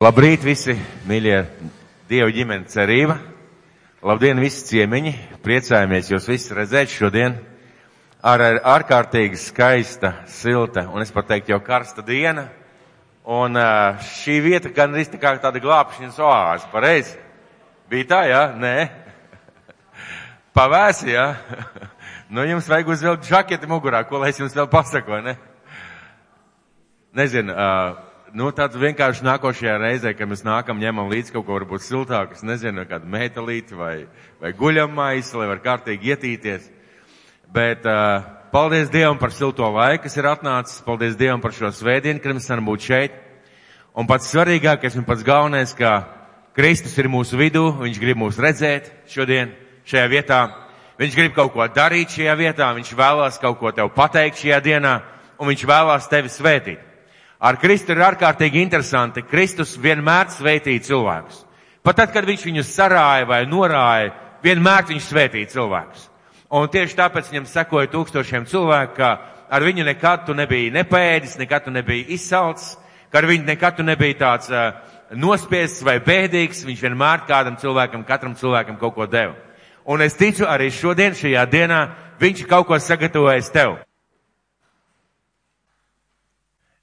Labrīt, visi mīļie Dieva ģimenes cerība. Labdien, visi ciemiņi. Priecājamies jūs visus redzēt šodien. Ar, ārkārtīgi skaista, silta un es pat teiktu jau karsta diena. Un šī vieta gan arī tā kā tāda glābšanas oāze, pareizi? Bija tā, jā? Nē? Pavēsi, jā? nu, jums vajag uzvilkt žaketi mugurā, ko lai es jums vēl pasaku, ne? Nezinu, uh, nu, tāds vienkārši nākošajā reizē, kad mēs nākam, ņemam līdzi kaut ko varbūt siltāku, es nezinu, kādu metālīti vai, vai guļamais, lai var kārtīgi ietīties. Bet uh, paldies Dievam par silto laiku, kas ir atnācis, paldies Dievam par šo svētdienu, kad mēs varam būt šeit. Un pats svarīgākais un pats galvenais, ka Kristus ir mūsu vidū, viņš grib mūs redzēt šodien šajā vietā. Viņš grib kaut ko darīt šajā vietā, viņš vēlās kaut ko tev pateikt šajā dienā, un viņš vēlās tevi svētīt. Ar Kristu ir ārkārtīgi interesanti. Kristus vienmēr sveitīja cilvēkus. Pat tad, kad viņš viņus sarāja vai norāja, vienmēr viņš sveitīja cilvēkus. Un tieši tāpēc viņam sekoja tūkstošiem cilvēku, ka ar viņu nekad tu nebija nepēdis, nekad tu nebija izsalcis, ka ar viņu nekad tu nebija tāds uh, nospiests vai bēdīgs. Viņš vienmēr kādam cilvēkam, katram cilvēkam kaut ko deva. Un es ticu arī šodien, šajā dienā, viņš kaut ko sagatavojis tev.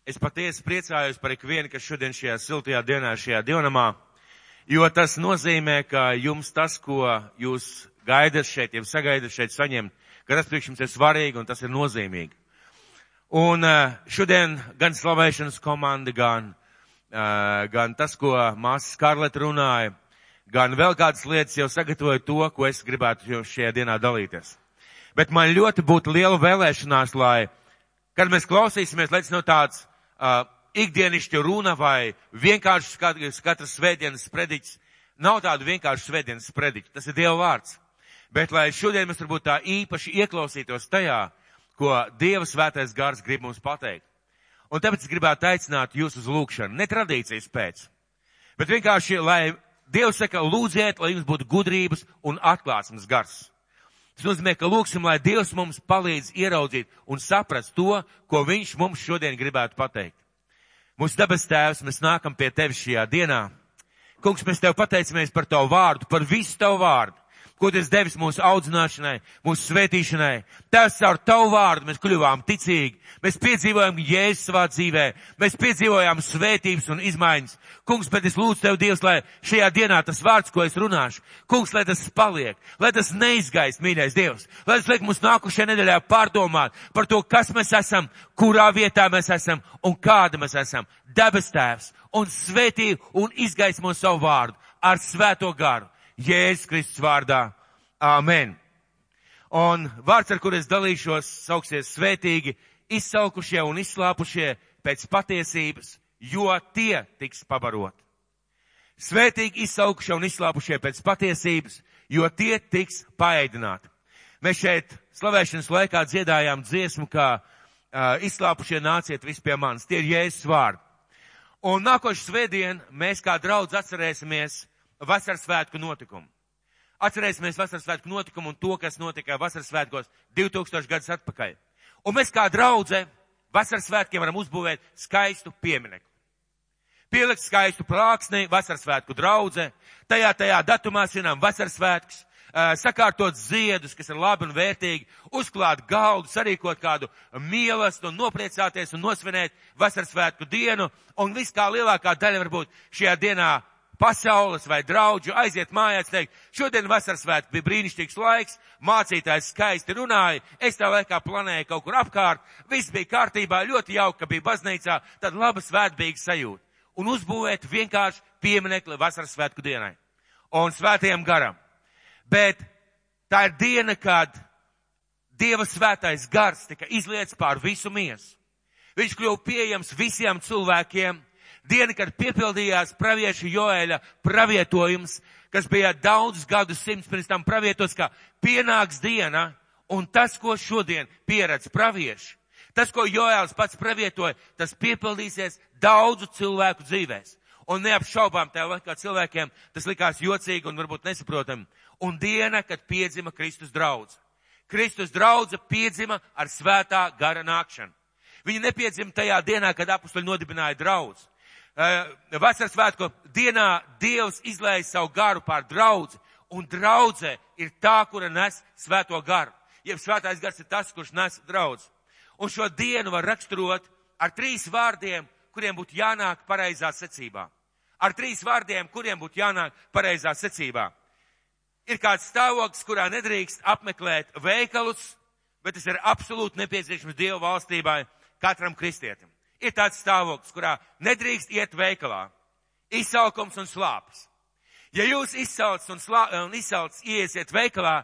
Es patiesi priecājos par ikvienu, kas šodien šajā siltajā dienā, šajā dievnamā, jo tas nozīmē, ka jums tas, ko jūs gaidat šeit, jau sagaidat šeit saņemt, ka tas priekš jums ir svarīgi un tas ir nozīmīgi. Un eh, šodien gan slavēšanas komanda, gan, eh, gan tas, ko māsa Skarleta runāja, gan vēl kādas lietas jau sagatavoja to, ko es gribētu šajā dienā dalīties. Bet man ļoti būtu liela vēlēšanās, lai, kad mēs klausīsimies, lai tas nav tāds uh, ikdienišķa runa vai vienkārši katras, katras svētdienas sprediķis. Nav tādu vienkāršu svētdienas sprediķu, tas ir Dieva vārds. Bet lai šodien mēs varbūt tā īpaši ieklausītos tajā, ko Dieva svētais gars grib mums pateikt. Un tāpēc es gribētu aicināt jūs uz lūkšanu, ne tradīcijas pēc, bet vienkārši, lai Dievs saka, lūdziet, lai jums būtu gudrības un atklāsmes gars. Tas nozīmē, ka lūksim, lai Dievs mums palīdz ieraudzīt un saprast to, ko Viņš mums šodien gribētu pateikt. Mūsu dabas tēvs, mēs nākam pie Tevis šajā dienā. Kungs, mēs Tev pateicamies par Tavu vārdu, par visu Tavu vārdu ko esi devis mūsu audzināšanai, mūsu svētīšanai. Tās caur tavu vārdu mēs kļuvām ticīgi. Mēs piedzīvojam jēzus savā dzīvē. Mēs piedzīvojām svētības un izmaiņas. Kungs, bet es lūdzu tev, Dievs, lai šajā dienā tas vārds, ko es runāšu, kungs, lai tas paliek, lai tas neizgaist, mīļais Dievs. Lai tas liek mums nākušajā nedēļā pārdomāt par to, kas mēs esam, kurā vietā mēs esam un kāda mēs esam. Debes tēvs un svētī un izgaist mūsu savu vārdu ar svēto garu Jēzus Kristus vārdā. Āmen. Un vārds, ar kur es dalīšos, sauksies svētīgi, izsalkušie un izslāpušie pēc patiesības, jo tie tiks pabarot. Svētīgi izsalkušie un izslāpušie pēc patiesības, jo tie tiks paēdināti. Mēs šeit slavēšanas laikā dziedājām dziesmu, kā uh, izslāpušie nāciet visi pie manis. Tie ir Jēzus vārdi. Un nākošu svētdien mēs kā draudz atcerēsimies vasaras svētku notikumu. Atcerēsimies vasaras svētku notikumu un to, kas notika vasaras svētkos 2000 gadus atpakaļ. Un mēs kā draudze vasaras svētkiem varam uzbūvēt skaistu piemineku. Pielikt skaistu plāksni, vasaras svētku draudze, tajā tajā datumā svinām vasaras svētkus, sakārtot ziedus, kas ir labi un vērtīgi, uzklāt galdu, sarīkot kādu mīlestību un nopriecāties un nosvinēt vasaras svētku dienu, un viss kā lielākā daļa varbūt šajā dienā pasaules vai draudžu aiziet mājās, teikt, šodien vasaras svētki bija brīnišķīgs laiks, mācītājs skaisti runāja, es tā laikā planēju kaut kur apkārt, viss bija kārtībā, ļoti jauka, ka bija baznīcā, tad laba svētbīga sajūta. Un uzbūvēt vienkārši pieminekli vasaras svētku dienai un svētajam garam. Bet tā ir diena, kad Dieva svētais gars tika izliets pār visu miesu. Viņš kļuva pieejams visiem cilvēkiem, diena, kad piepildījās pravieša Joēļa pravietojums, kas bija daudzus gadus simts pirms tam pravietos, ka pienāks diena, un tas, ko šodien pieredz pravieši, tas, ko Joēls pats pravietoja, tas piepildīsies daudzu cilvēku dzīvēs. Un neapšaubām tajā laikā cilvēkiem tas likās jocīgi un varbūt nesaprotami. Un diena, kad piedzima Kristus draudz. Kristus draudze piedzima ar svētā gara nākšanu. Viņa nepiedzima tajā dienā, kad apustuļi nodibināja draudz. Vasaras svētku dienā Dievs izlēja savu garu pār draudzi, un draudzē ir tā, kura nes svēto garu. Jeb svētais gars ir tas, kurš nes draudz. Un šo dienu var raksturot ar trīs vārdiem, kuriem būtu jānāk pareizā secībā. Ar trīs vārdiem, kuriem būtu jānāk pareizā secībā. Ir kāds stāvoklis, kurā nedrīkst apmeklēt veikalus, bet tas ir absolūti nepieciešams Dieva valstībai katram kristietim. Ir tāds stāvoklis, kurā nedrīkst iet veikalā. Izsaukums un slāpes. Ja jūs izsauc un, slā, un izsauc iesiet veikalā,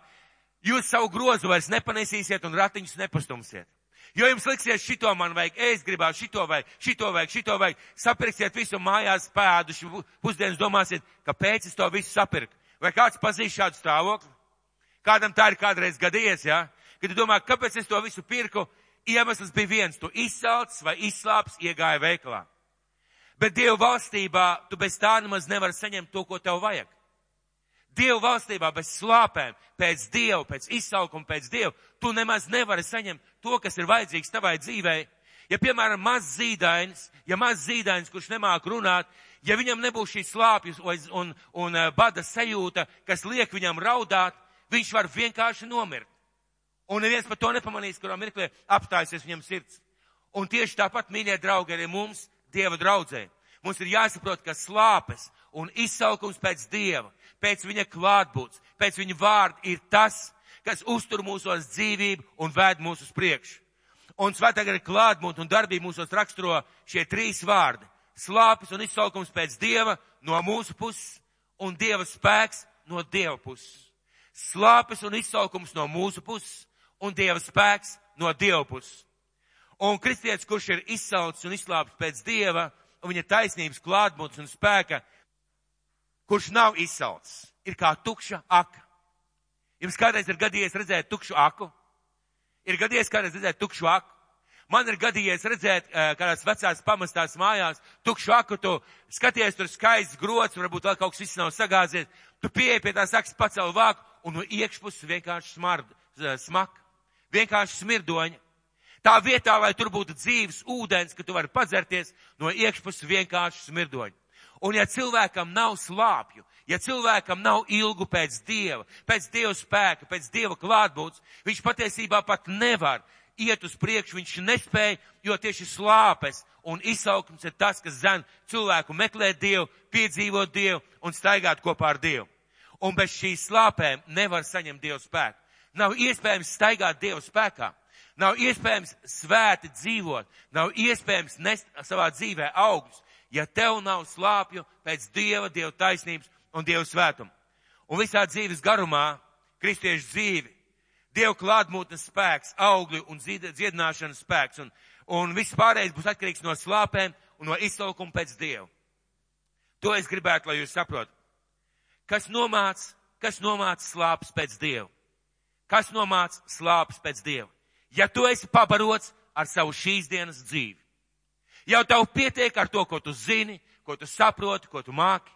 jūs savu grozu vairs nepanesīsiet un ratiņus nepastumsiet. Jo jums liksies, šito man vajag, es gribētu šito vajag, šito vajag, šito vajag. Sapirksiet visu mājās pēduši, pusdienas domāsiet, kāpēc es to visu sapirku. Vai kāds pazīst šādu stāvokli? Kādam tā ir kādreiz gadījies, jā? Ja? Kad tu domā, kāpēc es to visu pirku, iemesls bija viens, tu izsalcis vai izslāps, iegāja veikalā. Bet Dieva valstībā tu bez tā nemaz nevari saņemt to, ko tev vajag. Dieva valstībā bez slāpēm, pēc Dieva, pēc izsaukuma, pēc Dieva, tu nemaz nevari saņemt to, kas ir vajadzīgs tavai dzīvei. Ja, piemēram, mazs zīdainis, ja mazs zīdainis, kurš nemāk runāt, ja viņam nebūs šīs slāpjas un, un, un bada sajūta, kas liek viņam raudāt, viņš var vienkārši nomirt. Un neviens par to nepamanīs, kurā mirklī apstājusies viņam sirds. Un tieši tāpat, mīļie draugi, arī mums, Dieva draudzē, mums ir jāsaprot, ka slāpes un izsaukums pēc Dieva, pēc viņa klātbūts, pēc viņa vārda ir tas, kas uztur mūsos dzīvību un vēd mūs uz priekšu. Un svētā gara klātbūt un darbība mūsos raksturo šie trīs vārdi - slāpes un izsaukums pēc Dieva no mūsu puses un Dieva spēks no Dieva puses. Slāpes un izsaukums no mūsu puses un Dieva spēks no Dieva puses. Un kristietis, kurš ir izsaucis un izslāpis pēc Dieva un viņa taisnības klātbūtnes un spēka, kurš nav izsaucis, ir kā tukša aka. Jums kādreiz ir gadījies redzēt tukšu aku? Ir gadījies kādreiz redzēt tukšu aku? Man ir gadījies redzēt eh, kādās vecās pamestās mājās tukšu aku, tu skaties, tur skaists grots, varbūt vēl kaut kas viss nav sagāzies, tu pieeji pie tā saks pacel vāku un no iekšpuses vienkārši smard, smak vienkārši smirdoņa. Tā vietā, lai tur būtu dzīves ūdens, ka tu vari padzerties, no iekšpuses vienkārši smirdoņa. Un ja cilvēkam nav slāpju, ja cilvēkam nav ilgu pēc Dieva, pēc Dieva spēka, pēc Dieva klātbūtnes, viņš patiesībā pat nevar iet uz priekšu, viņš nespēja, jo tieši slāpes un izsaukums ir tas, kas zem cilvēku meklēt Dievu, piedzīvot Dievu un staigāt kopā ar Dievu. Un bez šīs slāpēm nevar saņemt Dievu spēku. Nav iespējams staigāt Dieva spēkā. Nav iespējams svēti dzīvot. Nav iespējams nest savā dzīvē augļus, ja tev nav slāpju pēc Dieva, Dieva taisnības un Dieva svētuma. Un visā dzīves garumā, kristiešu dzīvi, Dieva klātbūtnes spēks, augļu un dziedināšanas spēks. Un, un viss pārējais būs atkarīgs no slāpēm un no izsaukuma pēc Dieva. To es gribētu, lai jūs saprotat. Kas nomāc, kas nomāc slāpes pēc Dieva? Kas nomāc slāpes pēc Dieva. Ja tu esi pabarots ar savu šīs dienas dzīvi, jau tev pietiek ar to, ko tu zini, ko tu saproti, ko tu māki.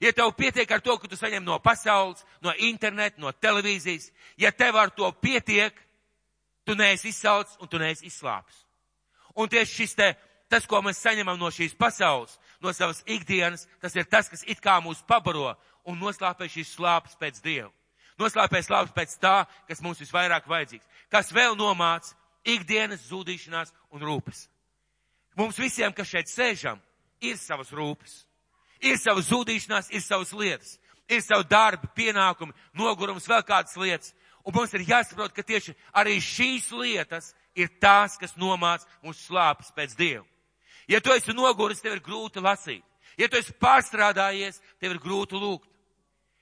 Ja tev pietiek ar to, ko tu saņem no pasaules, no interneta, no televīzijas, ja tev ar to pietiek, tu neesi izsauts un tu neesi izslāpis. Un tieši šis te, tas, ko mēs saņemam no šīs pasaules, no savas ikdienas, tas ir tas, kas it kā mūs pabaro un noslāpē šīs slāpes pēc Dievu. Noslēpēs labs pēc tā, kas mums visvairāk vajadzīgs. Kas vēl nomāc ikdienas zudīšanās un rūpes. Mums visiem, kas šeit sēžam, ir savas rūpes. Ir savas zudīšanās, ir savas lietas. Ir savu darbu, pienākumi, nogurums, vēl kādas lietas. Un mums ir jāsaprot, ka tieši arī šīs lietas ir tās, kas nomāc mūsu slāpes pēc Dievu. Ja tu esi noguris, tev ir grūti lasīt. Ja tu esi pārstrādājies, tev ir grūti lūgt.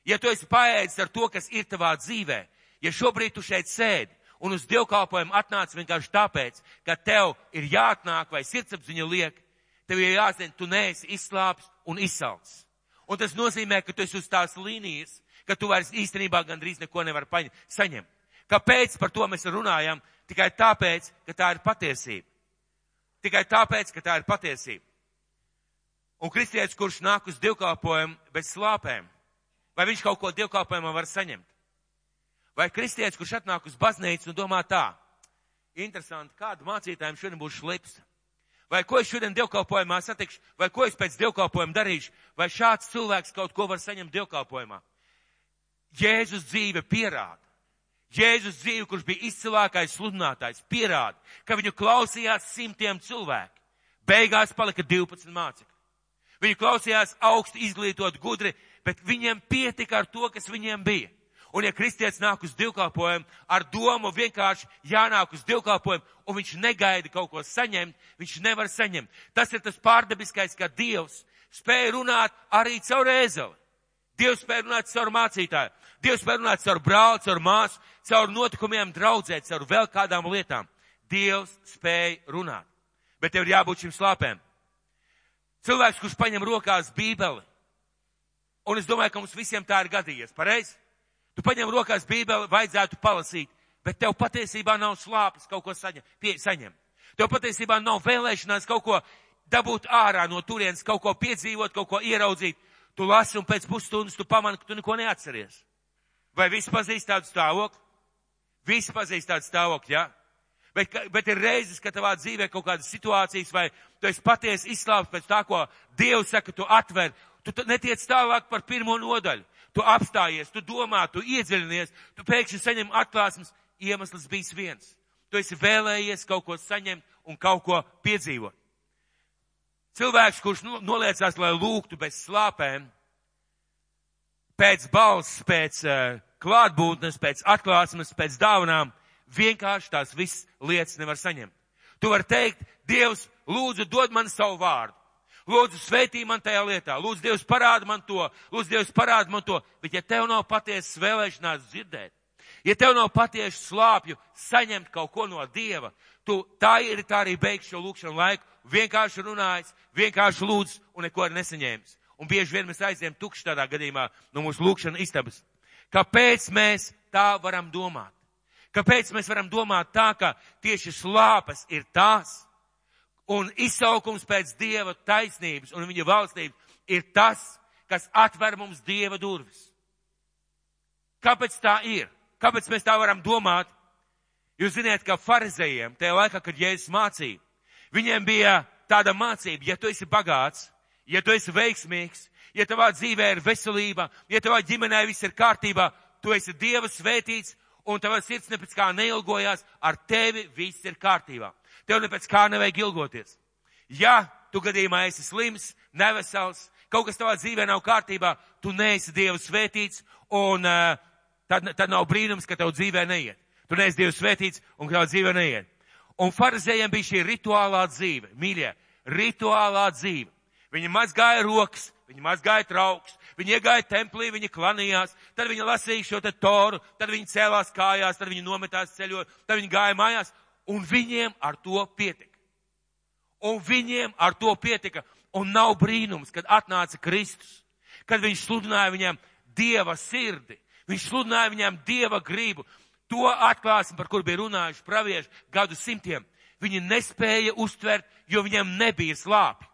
Ja tu esi paēdis ar to, kas ir tavā dzīvē, ja šobrīd tu šeit sēdi un uz dievkalpojumu atnāc vienkārši tāpēc, ka tev ir jāatnāk vai sirdsapziņa liek, tev ir jāzina, tu neesi izslāps un izsalts. Un tas nozīmē, ka tu esi uz tās līnijas, ka tu vairs īstenībā gandrīz neko nevar paņemt, saņemt. Kāpēc par to mēs runājam? Tikai tāpēc, ka tā ir patiesība. Tikai tāpēc, ka tā ir patiesība. Un kristietis, kurš nāk uz dievkalpojumu bez slāpēm, Vai viņš kaut ko dievkalpojumā var saņemt? Vai kristietis, kurš atnāk uz baznīcu un domā tā, interesanti, kādu mācītājiem šodien būs šlips? vai ko es šodien dievkalpojumā satikšu, vai ko es pēc dievkalpojuma darīšu, vai šāds cilvēks kaut ko var saņemt dievkalpojumā. Jēzus dzīve pierāda. Jēzus dzīve, kurš bija izcilākais sludinātājs, pierāda, ka viņu klausījās simtiem cilvēku. Beigās palika 12 mācekļi. Viņu klausījās augstu izglītot gudri, bet viņiem pietika ar to, kas viņiem bija. Un ja kristietis nāk uz divkalpojumu ar domu vienkārši jānāk uz divkalpojumu, un viņš negaida kaut ko saņemt, viņš nevar saņemt. Tas ir tas pārdabiskais, ka Dievs spēja runāt arī caur ēzeli. Dievs spēja runāt caur mācītāju. Dievs spēja runāt caur brāli, caur māsu, caur notikumiem draudzē, caur vēl kādām lietām. Dievs spēja runāt. Bet tev ir jābūt šim slāpēm. Cilvēks, kurš paņem rokās bībeli, un es domāju, ka mums visiem tā ir gadījies, pareizi? Tu paņem rokās bībeli, vajadzētu palasīt, bet tev patiesībā nav slāpes kaut ko saņem, pie, saņem. Tev patiesībā nav vēlēšanās kaut ko dabūt ārā no turienes, kaut ko piedzīvot, kaut ko ieraudzīt. Tu lasi un pēc pusstundas tu pamani, ka tu neko neatceries. Vai visi pazīst tādu stāvokli? Visi pazīst tādu stāvokli, jā? Ja? Bet, bet ir reizes, ka tavā dzīvē kaut kādas situācijas vai tu esi patiesi izslāpts pēc tā, ko Dievs saka, tu atver. Tu netiec tālāk par pirmo nodaļu tu apstājies, tu domā, tu iedziļinies, tu pēkšņi saņem atklāsmes, iemesls bijis viens. Tu esi vēlējies kaut ko saņemt un kaut ko piedzīvot. Cilvēks, kurš noliecās, lai lūgtu bez slāpēm, pēc balss, pēc uh, klātbūtnes, pēc atklāsmes, pēc dāvanām, vienkārši tās visas lietas nevar saņemt. Tu vari teikt, Dievs, lūdzu, dod man savu vārdu. Lūdzu, sveitī man tajā lietā. Lūdzu, Dievs parāda man to. Lūdzu, Dievs parāda man to. Bet ja tev nav patiesas vēlēšanās dzirdēt, ja tev nav patiesu slāpju saņemt kaut ko no Dieva, tu tā ir tā arī beigšu šo lūkšanu laiku. Vienkārši runājis, vienkārši lūdz un neko arī nesaņēmis. Un bieži vien mēs aizējam tukši tādā gadījumā no mūsu lūkšana istabas. Kāpēc mēs tā varam domāt? Kāpēc mēs varam domāt tā, ka tieši slāpes ir tās, Un izsaukums pēc Dieva taisnības un viņa valstības ir tas, kas atver mums Dieva durvis. Kāpēc tā ir? Kāpēc mēs tā varam domāt? Jūs zināt, ka farizējiem tajā laikā, kad Jēzus mācīja, viņiem bija tāda mācība, ja tu esi bagāts, ja tu esi veiksmīgs, ja tavā dzīvē ir veselība, ja tavā ģimenē viss ir kārtībā, tu esi Dieva svētīts un tavā sirds nepēc kā neilgojās, ar tevi viss ir kārtībā. Tev nepēc kā nevajag ilgoties. Ja tu gadījumā esi slims, nevesels, kaut kas tavā dzīvē nav kārtībā, tu neesi Dievu svētīts, un uh, tad, tad nav brīnums, ka tev dzīvē neiet. Tu neesi Dievu svētīts, un ka tev dzīvē neiet. Un farizējiem bija šī rituālā dzīve, mīļie, rituālā dzīve. Viņi mazgāja rokas, viņi mazgāja trauks, viņi iegāja templī, viņi klanījās, tad viņi lasīja šo te toru, tad viņi cēlās kājās, tad viņi nometās ceļot, tad viņi gāja mājās, un viņiem ar to pietika. Un viņiem ar to pietika. Un nav brīnums, kad atnāca Kristus, kad viņš sludināja viņiem Dieva sirdi, viņš sludināja viņiem Dieva gribu. To atklāsim, par kur bija runājuši pravieši gadu simtiem. Viņi nespēja uztvert, jo viņiem nebija slāpi.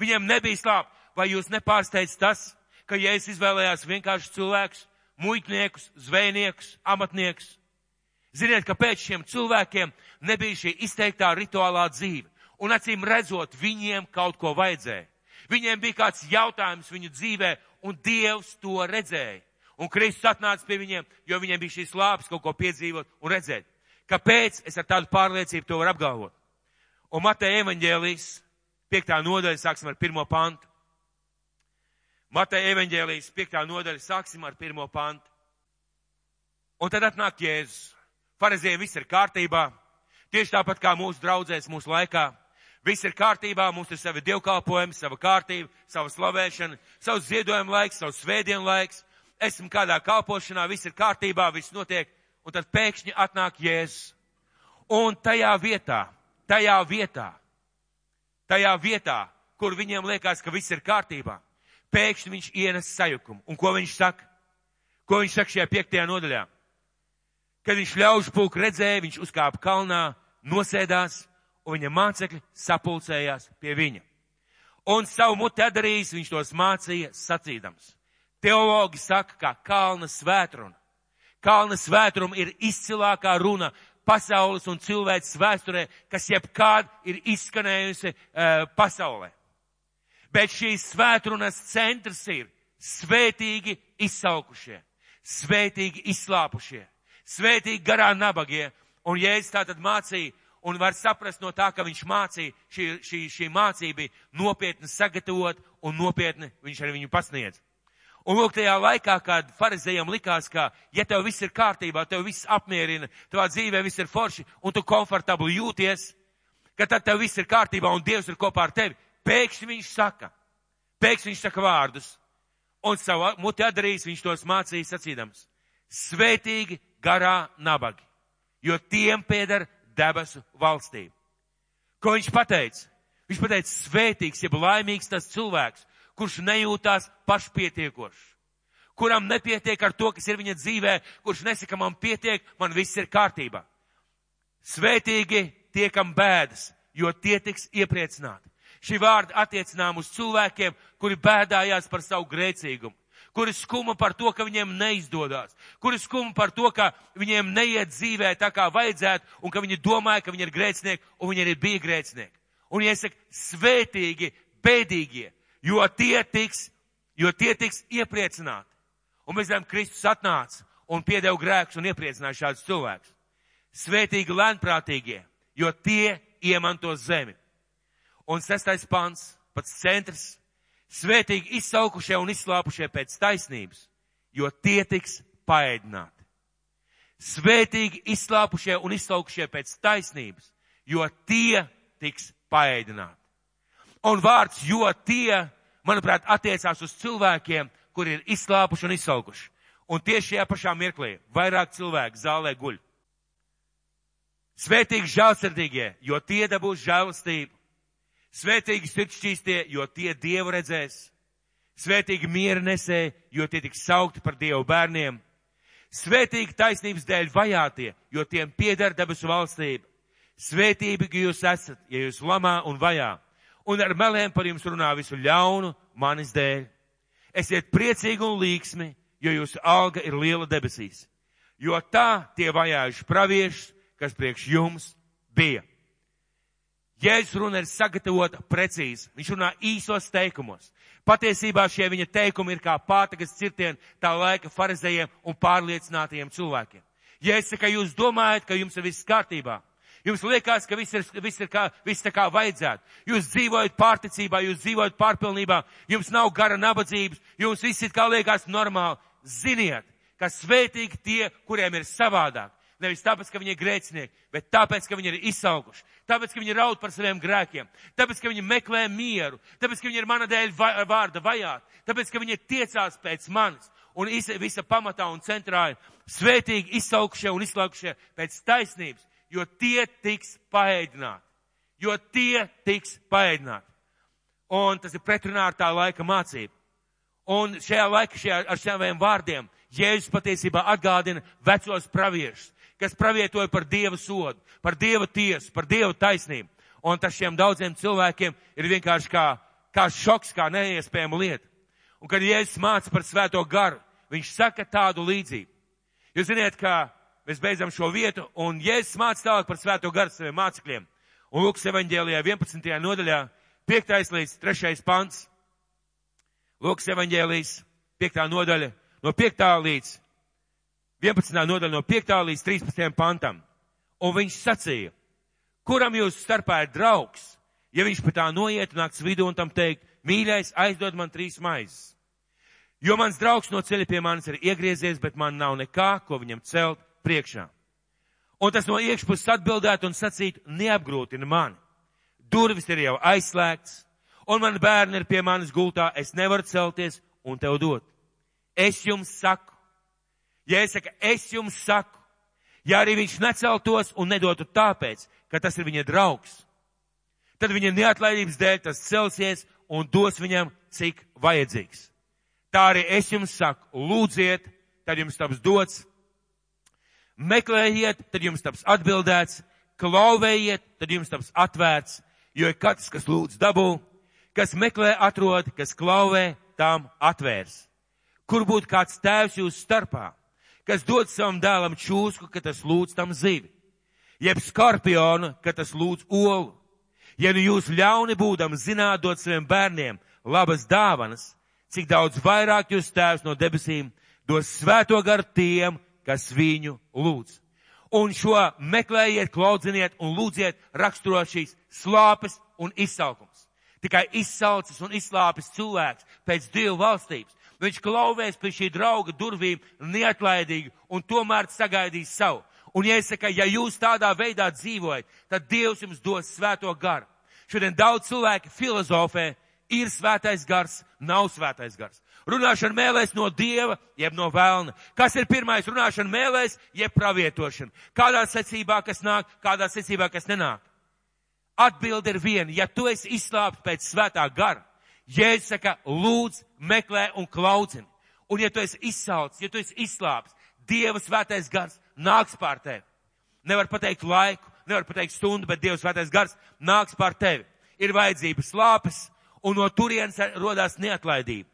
Viņiem nebija slāpi. Vai jūs nepārsteidz tas, ka ja es izvēlējās vienkārši cilvēkus, muitniekus, zvejniekus, amatniekus, Ziniet, kāpēc šiem cilvēkiem nebija šī izteiktā rituālā dzīve. Un acīm redzot, viņiem kaut ko vajadzēja. Viņiem bija kāds jautājums viņu dzīvē, un Dievs to redzēja. Un Kristus atnāca pie viņiem, jo viņiem bija šīs lāpes kaut ko piedzīvot un redzēt. Kāpēc es ar tādu pārliecību to varu apgalvot? Un Mateja evaņģēlijas, piektā nodaļa, sāksim ar pirmo pantu. Mateja evaņģēlijas, piektā nodaļa, sāksim ar pirmo pantu. Un tad atnāk Jēzus. Farizējiem viss ir kārtībā. Tieši tāpat kā mūsu draudzēs mūsu laikā. Viss ir kārtībā, mums ir savi dievkalpojumi, sava kārtība, sava slavēšana, savs ziedojuma laiks, savs svētdienu laiks. Esmu kādā kalpošanā, viss ir kārtībā, viss notiek, un tad pēkšņi atnāk Jēzus. Un tajā vietā, tajā vietā, tajā vietā, kur viņiem liekas, ka viss ir kārtībā, pēkšņi viņš ienes sajukumu. Un ko viņš saka? Ko viņš saka šajā piektajā nodaļā? Kad viņš ļaužu pulku redzēja, viņš uzkāpa kalnā, nosēdās, un viņa mācekļi sapulcējās pie viņa. Un savu muti atdarījis, viņš tos mācīja sacīdams. Teologi saka, ka kalna svētruna. Kalna svētruna ir izcilākā runa pasaules un cilvēks vēsturē, kas jebkād ir izskanējusi uh, pasaulē. Bet šīs svētrunas centrs ir svētīgi izsaukušie, svētīgi izslāpušie, svētīgi garā nabagie. Un Jēzus tā tad mācīja, un var saprast no tā, ka viņš mācīja, šī, šī, šī mācība bija nopietni sagatavot un nopietni viņš arī viņu pasniedz. Un lūk, tajā laikā, kad farizējiem likās, ka, ja tev viss ir kārtībā, tev viss apmierina, tavā dzīvē viss ir forši, un tu komfortabli jūties, ka tad tev viss ir kārtībā un Dievs ir kopā ar tevi, pēkšņi viņš saka, pēkšņi viņš saka vārdus, un savu muti atdarīs viņš tos mācīs sacīdams. Svētīgi garā nabagi, jo tiem pieder debesu valstību. Ko viņš pateica? Viņš pateica, svētīgs, jeb laimīgs tas cilvēks, kurš nejūtās pašpietiekošs, kuram nepietiek ar to, kas ir viņa dzīvē, kurš nesaka, man pietiek, man viss ir kārtībā. Svētīgi tie, kam bēdas, jo tie tiks iepriecināti. Šī vārda attiecinām uz cilvēkiem, kuri bēdājās par savu grēcīgumu kuri skuma par to, ka viņiem neizdodas, kuri skuma par to, ka viņiem neiet dzīvē tā kā vajadzētu, un ka viņi domāja, ka viņi ir grēcinieki, un viņi arī bija grēcinieki. Un iesaka, svētīgi, bēdīgie, jo tie tiks, jo tie tiks iepriecināti. Un mēs zinām, Kristus atnāca un piedeva grēkus un iepriecināja šādus cilvēkus. Svētīgi lēnprātīgie, jo tie iemanto zemi. Un sestais pants, pats centrs Svētīgi izsaukušie un izslāpušie pēc taisnības, jo tie tiks paēdināti. Svētīgi izslāpušie un izsaukušie pēc taisnības, jo tie tiks paēdināti. Un vārds, jo tie, manuprāt, attiecās uz cilvēkiem, kuri ir izslāpuši un izsaukuši. Un tieši šajā pašā mirklī vairāk cilvēku zālē guļ. Svētīgi žēlsirdīgie, jo tie dabūs žēlastību. Svētīgi sirdsčīstie, jo tie Dievu redzēs. Svētīgi miera nesēji, jo tie tiks saukti par Dievu bērniem. Svētīgi taisnības dēļ vajātie, jo tiem pieder debesu valstība. Svētīgi jūs esat, ja jūs lamā un vajā, un ar meliem par jums runā visu ļaunu manis dēļ. Esiet priecīgi un līksmi, jo jūsu alga ir liela debesīs, jo tā tie vajājuši praviešus, kas priekš jums bija. Jēzus runa ir sagatavota precīzi. Viņš runā īsos teikumos. Patiesībā šie viņa teikumi ir kā pātagas cirtieni tā laika farizējiem un pārliecinātajiem cilvēkiem. Jēzus saka, jūs domājat, ka jums ir viss kārtībā. Jums liekas, ka viss ir, viss ir kā, viss tā kā vajadzētu. Jūs dzīvojat pārticībā, jūs dzīvojat pārpilnībā, jums nav gara nabadzības, jums viss ir kā liekas normāli. Ziniet, ka svētīgi tie, kuriem ir savādāk. Nevis tāpēc, ka viņi ir grēcinieki, bet tāpēc, ka viņi ir izsaukuši. Tāpēc, ka viņi raud par saviem grēkiem. Tāpēc, ka viņi meklē mieru. Tāpēc, ka viņi ir mana dēļ vārda vajāti. Tāpēc, ka viņi tiecās pēc manis. Un visa pamatā un centrā ir svētīgi izsaukušie un izslaukušie pēc taisnības, jo tie tiks paēdināti. Jo tie tiks paēdināti. Un tas ir pretrunā ar tā laika mācību. Un šajā laikā, šajā, ar šiem vārdiem, Jēzus patiesībā atgādina vecos praviešus kas pravietoja par Dieva sodu, par Dieva tiesu, par Dieva taisnību. Un tas šiem daudziem cilvēkiem ir vienkārši kā, kā šoks, kā neiespējama lieta. Un kad Jēzus māca par svēto garu, viņš saka tādu līdzību. Jūs ziniet, ka mēs beidzam šo vietu, un Jēzus māca tālāk par svēto garu saviem mācekļiem. Un Lūkas evaņģēlijā 11. nodaļā, 5. līdz 3. pants. Lūkas evaņģēlijas 5. nodaļa, no 5. līdz 11. nodaļa no 5. līdz 13. pantam. Un viņš sacīja, kuram jūs starpā ir draugs, ja viņš pa tā noiet nakts vidū un tam teikt, mīļais, aizdod man trīs maizes. Jo mans draugs no ceļa pie manis ir iegriezies, bet man nav nekā, ko viņam celt priekšā. Un tas no iekšpuses atbildētu un sacītu, neapgrūtina mani. Durvis ir jau aizslēgts, un man bērni ir pie manis gultā, es nevaru celties un tev dot. Es jums saku, Ja es saku, es jums saku, ja arī viņš neceltos un nedotu tāpēc, ka tas ir viņa draugs, tad viņa neatlaidības dēļ tas celsies un dos viņam, cik vajadzīgs. Tā arī es jums saku, lūdziet, tad jums taps dots, meklējiet, tad jums taps atbildēts, klauvējiet, tad jums taps atvērts, jo ir katrs, kas lūdz dabū, kas meklē atrod, kas klauvē, tām atvērs. Kur būtu kāds tēvs jūsu starpā? Kas dod savam dēlam čūsku, ka tas lūdz tam zivi. jeb skorpionu, ka tas lūdz olu. Ja nu jūs ļauni būdam zināt dot saviem bērniem labas dāvanas, cik daudz vairāk jūs tēvs no debesīm dos svēto garu tiem, kas viņu lūdz. Un šo meklējiet, klaudziniet un lūdziet raksturo šīs slāpes un izsaukums. Tikai izsaucis un izslāpis cilvēks pēc Dievu valstības. Viņš klauvēs pie šī drauga durvīm neatlaidīgi un tomēr sagaidīs savu. Un jāsaka, ja jūs tādā veidā dzīvojat, tad Dievs jums dos svēto garu. Šodien daudz cilvēki filozofē, ir svētais gars, nav svētais gars. Runāšana mēlēs no Dieva, jeb no vēlna. Kas ir pirmais? Runāšana mēlēs, jeb pravietošana. Kādā secībā, kas nāk, kādā secībā, kas nenāk. Atbilde ir viena. Ja tu esi izslāpts pēc svētā gara, Jēzus saka, lūdz, meklē un klaudzini. Un ja tu esi izsaucis, ja tu esi izslāpts, Dieva svētais gars nāks pār tevi. Nevar pateikt laiku, nevar pateikt stundu, bet Dievs svētais gars nāks pār tevi. Ir vajadzības slāpes, un no turienes rodās neatlaidība.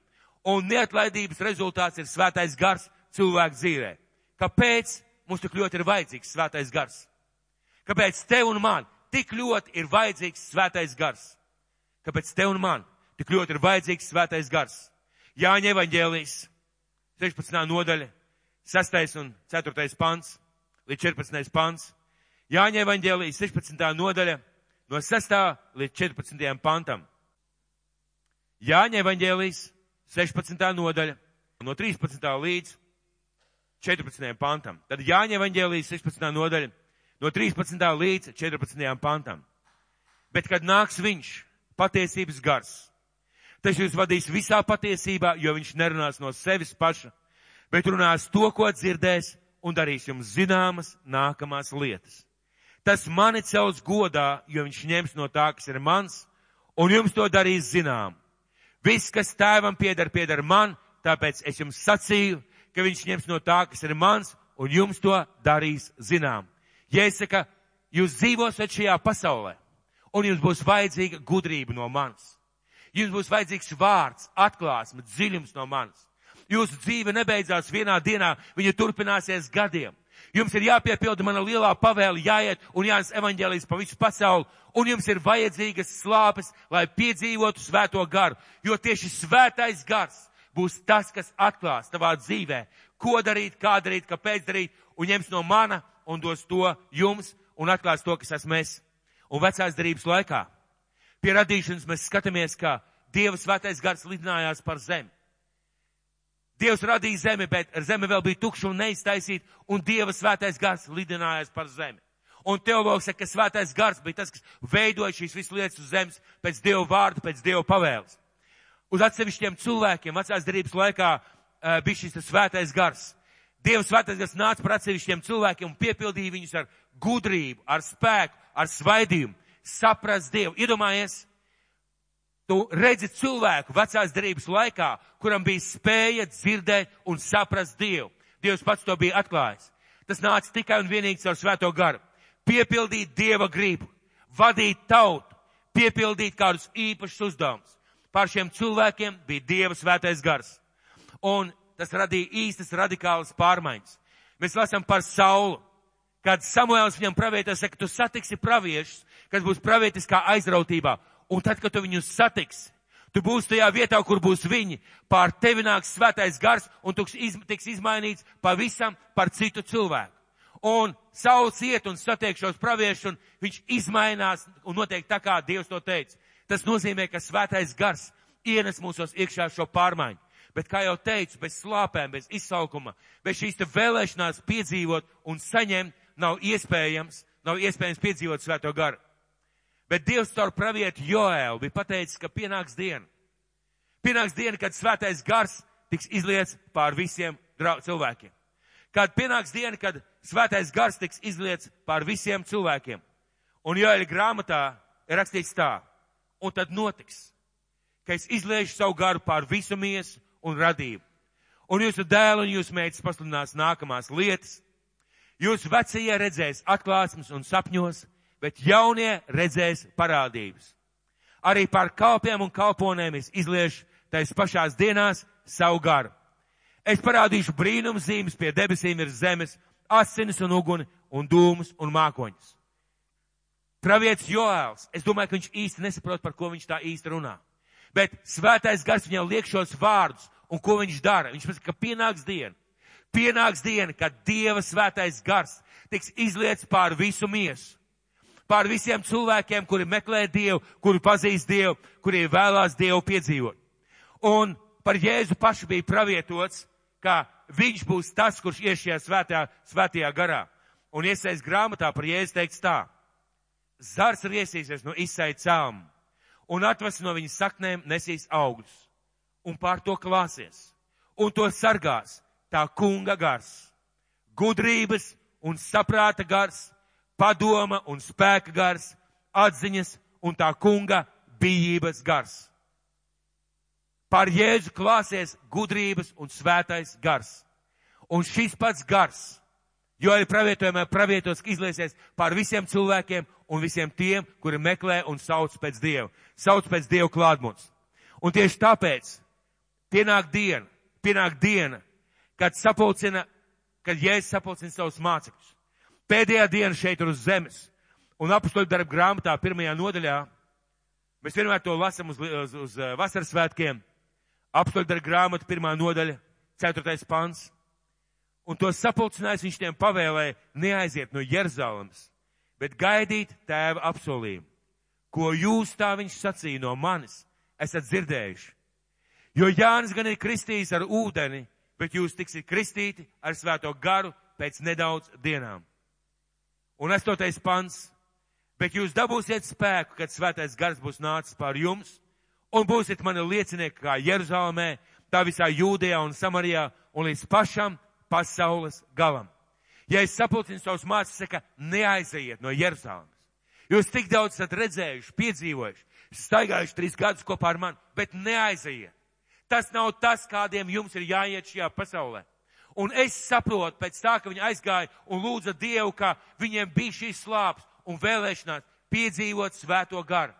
Un neatlaidības rezultāts ir svētais gars cilvēku dzīvē. Kāpēc mums tik ļoti ir vajadzīgs svētais gars? Kāpēc tev un man tik ļoti ir vajadzīgs svētais gars? Kāpēc tev un man tik ļoti ir vajadzīgs svētais gars? Jāņa evaņģēlijas, 16. nodaļa, 6. un 4. pants līdz 14. pants. Jāņa evaņģēlijas 16. nodaļa no 6. līdz 14. pantam. Jāņa evaņģēlijas 16. nodaļa no 13. līdz 14. pantam. Tad Jāņa evaņģēlijas 16. nodaļa no 13. līdz 14. pantam. Bet kad nāks viņš, patiesības gars, tas jūs vadīs visā patiesībā, jo viņš nerunās no sevis paša, bet runās to, ko dzirdēs un darīs jums zināmas nākamās lietas. Tas mani cels godā, jo viņš ņems no tā, kas ir mans, un jums to darīs zinām. Viss, kas tēvam pieder, pieder man, tāpēc es jums sacīju, ka viņš ņems no tā, kas ir mans, un jums to darīs zinām. Saku, jūs dzīvosiet šajā pasaulē, un jums būs vajadzīga gudrība no manis. Jums būs vajadzīgs vārds, atklāsme, dziļums no manis. Jūsu dzīve nebeidzās vienā dienā, viņa turpināsies gadiem. Jums ir jāpiepilda mana lielā pavēle, jāiet un jānes evaņģēlijas pa visu pasauli, un jums ir vajadzīgas slāpes, lai piedzīvotu svēto garu, jo tieši svētais gars būs tas, kas atklās tavā dzīvē, ko darīt, kā darīt, kāpēc darīt, un ņems no mana un dos to jums un atklās to, kas esmu es. Un vecās darības laikā pie radīšanas mēs skatāmies, kā Dieva svētais gars lidinājās par zemi. Dievs radīja zemi, bet zeme vēl bija tukša un neiztaisīta, un Dieva svētais gars lidinājās par zemi. Un teologs saka, ka svētais gars bija tas, kas veidoja šīs visas lietas uz zemes pēc Dieva vārda, pēc Dieva pavēles. Uz atsevišķiem cilvēkiem vecās darības laikā uh, bija šis svētais gars. Dieva svētais gars nāca par atsevišķiem cilvēkiem un piepildīja viņus ar gudrību, ar spēku, ar svaidījumu, saprast Dievu. Iedomājies, Tu redzi cilvēku vecās darības laikā, kuram bija spēja dzirdēt un saprast Dievu. Dievs pats to bija atklājis. Tas nāca tikai un vienīgi caur svēto garu. Piepildīt Dieva gribu, vadīt tautu, piepildīt kādus īpašus uzdevumus. Pār šiem cilvēkiem bija Dieva svētais gars. Un tas radīja īstas radikālas pārmaiņas. Mēs lasām par Saulu. Kad Samuēls viņam pravietā saka, tu satiksi praviešus, kas būs pravietiskā aizrautībā Un tad, kad tu viņus satiksi, tu būsi tajā vietā, kur būs viņi, pār tevi nāks svētais gars un tu iz, tiks izmainīts pavisam par citu cilvēku. Un saules iet un satiekšos praviešu un viņš izmainās un noteikti tā kā Dievs to teica. Tas nozīmē, ka svētais gars ienes mūsos iekšā šo pārmaiņu. Bet, kā jau teicu, bez slāpēm, bez izsaukuma, bez šīs te vēlēšanās piedzīvot un saņemt, nav iespējams, nav iespējams piedzīvot svēto garu. Bet Dievs caur pravietu Joēlu bija pateicis, ka pienāks diena. Pienāks diena, kad svētais gars tiks izliets pār visiem cilvēkiem. Kad pienāks diena, kad svētais gars tiks izliets pār visiem cilvēkiem. Un Joēļa grāmatā ir rakstīts tā, un tad notiks, ka es izliešu savu garu pār visu miesu un radību. Un jūsu dēlu un jūsu meitas pasludinās nākamās lietas. Jūsu vecie redzēs atklāsmes un sapņos, bet jaunie redzēs parādības. Arī par kalpiem un kalponēm es izliešu tais pašās dienās savu garu. Es parādīšu brīnums zīmes pie debesīm ir zemes, asinis un uguni un dūmus un mākoņus. Pravietis Joēls, es domāju, ka viņš īsti nesaprot, par ko viņš tā īsti runā. Bet svētais gars viņam liek šos vārdus, un ko viņš dara? Viņš pasaka, ka pienāks diena. Pienāks diena, kad Dieva svētais gars tiks izliets pār visu miesu. Pār visiem cilvēkiem, kuri meklē Dievu, kuri pazīst Dievu, kuri vēlās Dievu piedzīvot. Un par Jēzu pašu bija pravietots, ka viņš būs tas, kurš ies šajā svētajā, svētajā garā. Un iesaist grāmatā par Jēzu teikts tā. Zars riesīsies no izsai cām un atvas no viņa saknēm nesīs augļus un pār to klāsies un to sargās tā kunga gars, gudrības un saprāta gars, padoma un spēka gars, atziņas un tā kunga bijības gars. Par Jēzu klāsies gudrības un svētais gars. Un šis pats gars Jo arī pravietojumā pravietos izliesies pār visiem cilvēkiem un visiem tiem, kuri meklē un sauc pēc Dievu. Sauc pēc Dievu klātmūs. Un tieši tāpēc pienāk diena, pienāk diena, kad sapulcina, kad Jēzus sapulcina savus mācekļus. Pēdējā diena šeit ir uz zemes. Un apustoļu darba grāmatā pirmajā nodaļā, mēs vienmēr to lasam uz, uz, uz uh, vasaras svētkiem. Apustoļu darba grāmata pirmā nodaļa, ceturtais pants. Un to sapulcinājis viņš tiem pavēlēja neaiziet no Jeruzalemes, bet gaidīt tēva apsolījumu. Ko jūs tā viņš sacīja no manis, esat dzirdējuši. Jo Jānis gan ir kristījis ar ūdeni, bet jūs tiksiet kristīti ar svēto garu pēc nedaudz dienām. Un astotais pants. Bet jūs dabūsiet spēku, kad svētais gars būs nācis pār jums, un būsiet mani liecinieki kā Jeruzalemē, tā visā Jūdejā un Samarijā, un līdz pašam pasaules galam. Ja es sapulcinu savus mācekļus, saka, neaiziet no Jeruzalemes. Jūs tik daudz esat redzējuši, piedzīvojuši, staigājuši trīs gadus kopā ar mani, bet neaiziet. Tas nav tas, kādiem jums ir jāiet šajā pasaulē. Un es saprotu pēc tā, ka viņi aizgāja un lūdza Dievu, ka viņiem bija šīs slāpes un vēlēšanās piedzīvot svēto garu.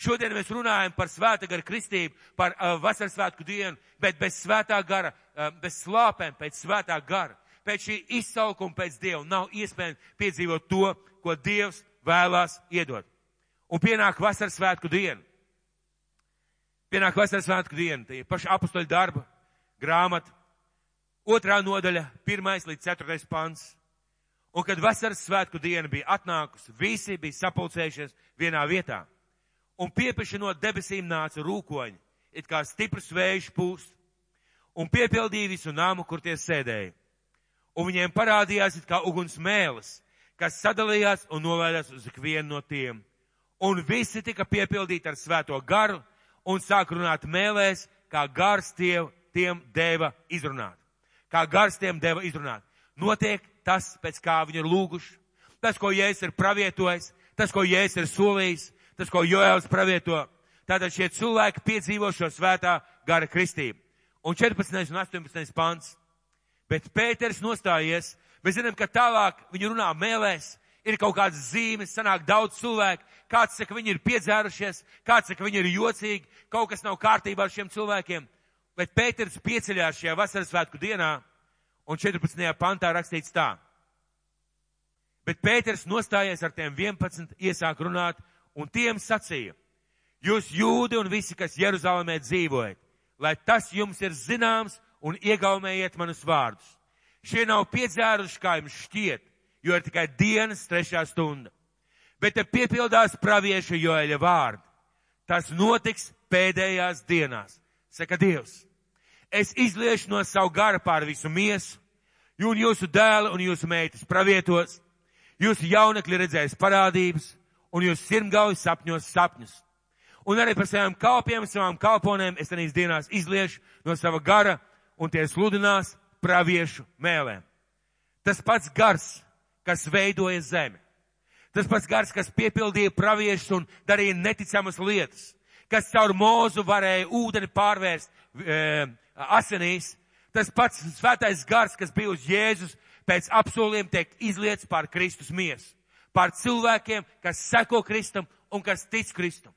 Šodien mēs runājam par svēta gara kristību, par uh, vasaras svētku dienu, bet bez svētā gara, uh, bez slāpēm, pēc svētā gara, pēc šī izsaukuma pēc Dieva nav iespējams piedzīvot to, ko Dievs vēlās iedot. Un pienāk vasaras svētku diena. Pienāk vasaras svētku diena, tie paši apustoļu darba grāmata, otrā nodaļa, pirmais līdz ceturtais pants. Un kad vasaras svētku diena bija atnākusi, visi bija sapulcējušies vienā vietā un piepieši no debesīm nāca rūkoņi, it kā stiprs vējš pūst, un piepildīja visu nāmu, kur tie sēdēja. Un viņiem parādījās it kā uguns mēlis, kas sadalījās un nolaidās uz ikvienu no tiem. Un visi tika piepildīti ar svēto garu un sāk runāt mēlēs, kā gars tie, tiem deva izrunāt. Kā gars tiem deva izrunāt. Notiek tas, pēc kā viņi ir lūguši, tas, ko Jēzus ir pravietojis, tas, ko Jēzus ir solījis, tas, ko Joēls pravieto. Tātad šie cilvēki piedzīvo šo svētā gara kristību. Un 14. un 18. pants. Bet Pēters nostājies, mēs zinām, ka tālāk viņi runā mēlēs, ir kaut kādas zīmes, sanāk daudz cilvēku, kāds saka, viņi ir piedzērušies, kāds saka, viņi ir jocīgi, kaut kas nav kārtībā ar šiem cilvēkiem. Bet Pēters pieceļās šajā vasaras svētku dienā, un 14. pantā rakstīts tā. Bet Pēters nostājies ar tiem 11, iesāk runāt un tiem sacīja, jūs jūdi un visi, kas Jeruzalemē dzīvojat, lai tas jums ir zināms un iegaumējiet manus vārdus. Šie nav piedzēruši, kā jums šķiet, jo ir tikai dienas trešā stunda. Bet te piepildās pravieša Joeļa vārdi. Tas notiks pēdējās dienās, saka Dievs. Es izliešu no savu garu pār visu miesu, un jūsu dēli un jūsu meitas pravietos, jūsu jaunekļi redzēs parādības, un jūs sirmgauji sapņos sapņus. Un arī par savām kalpiem, savām kalponēm es tenīs dienās izliešu no sava gara, un tie sludinās praviešu mēlēm. Tas pats gars, kas veidoja zemi. Tas pats gars, kas piepildīja praviešus un darīja neticamas lietas, kas caur mūzu varēja ūdeni pārvērst e, asinīs. Tas pats svētais gars, kas bija uz Jēzus, pēc apsoliem tiek izliets pār Kristus miesu par cilvēkiem, kas seko Kristum un kas tic Kristum.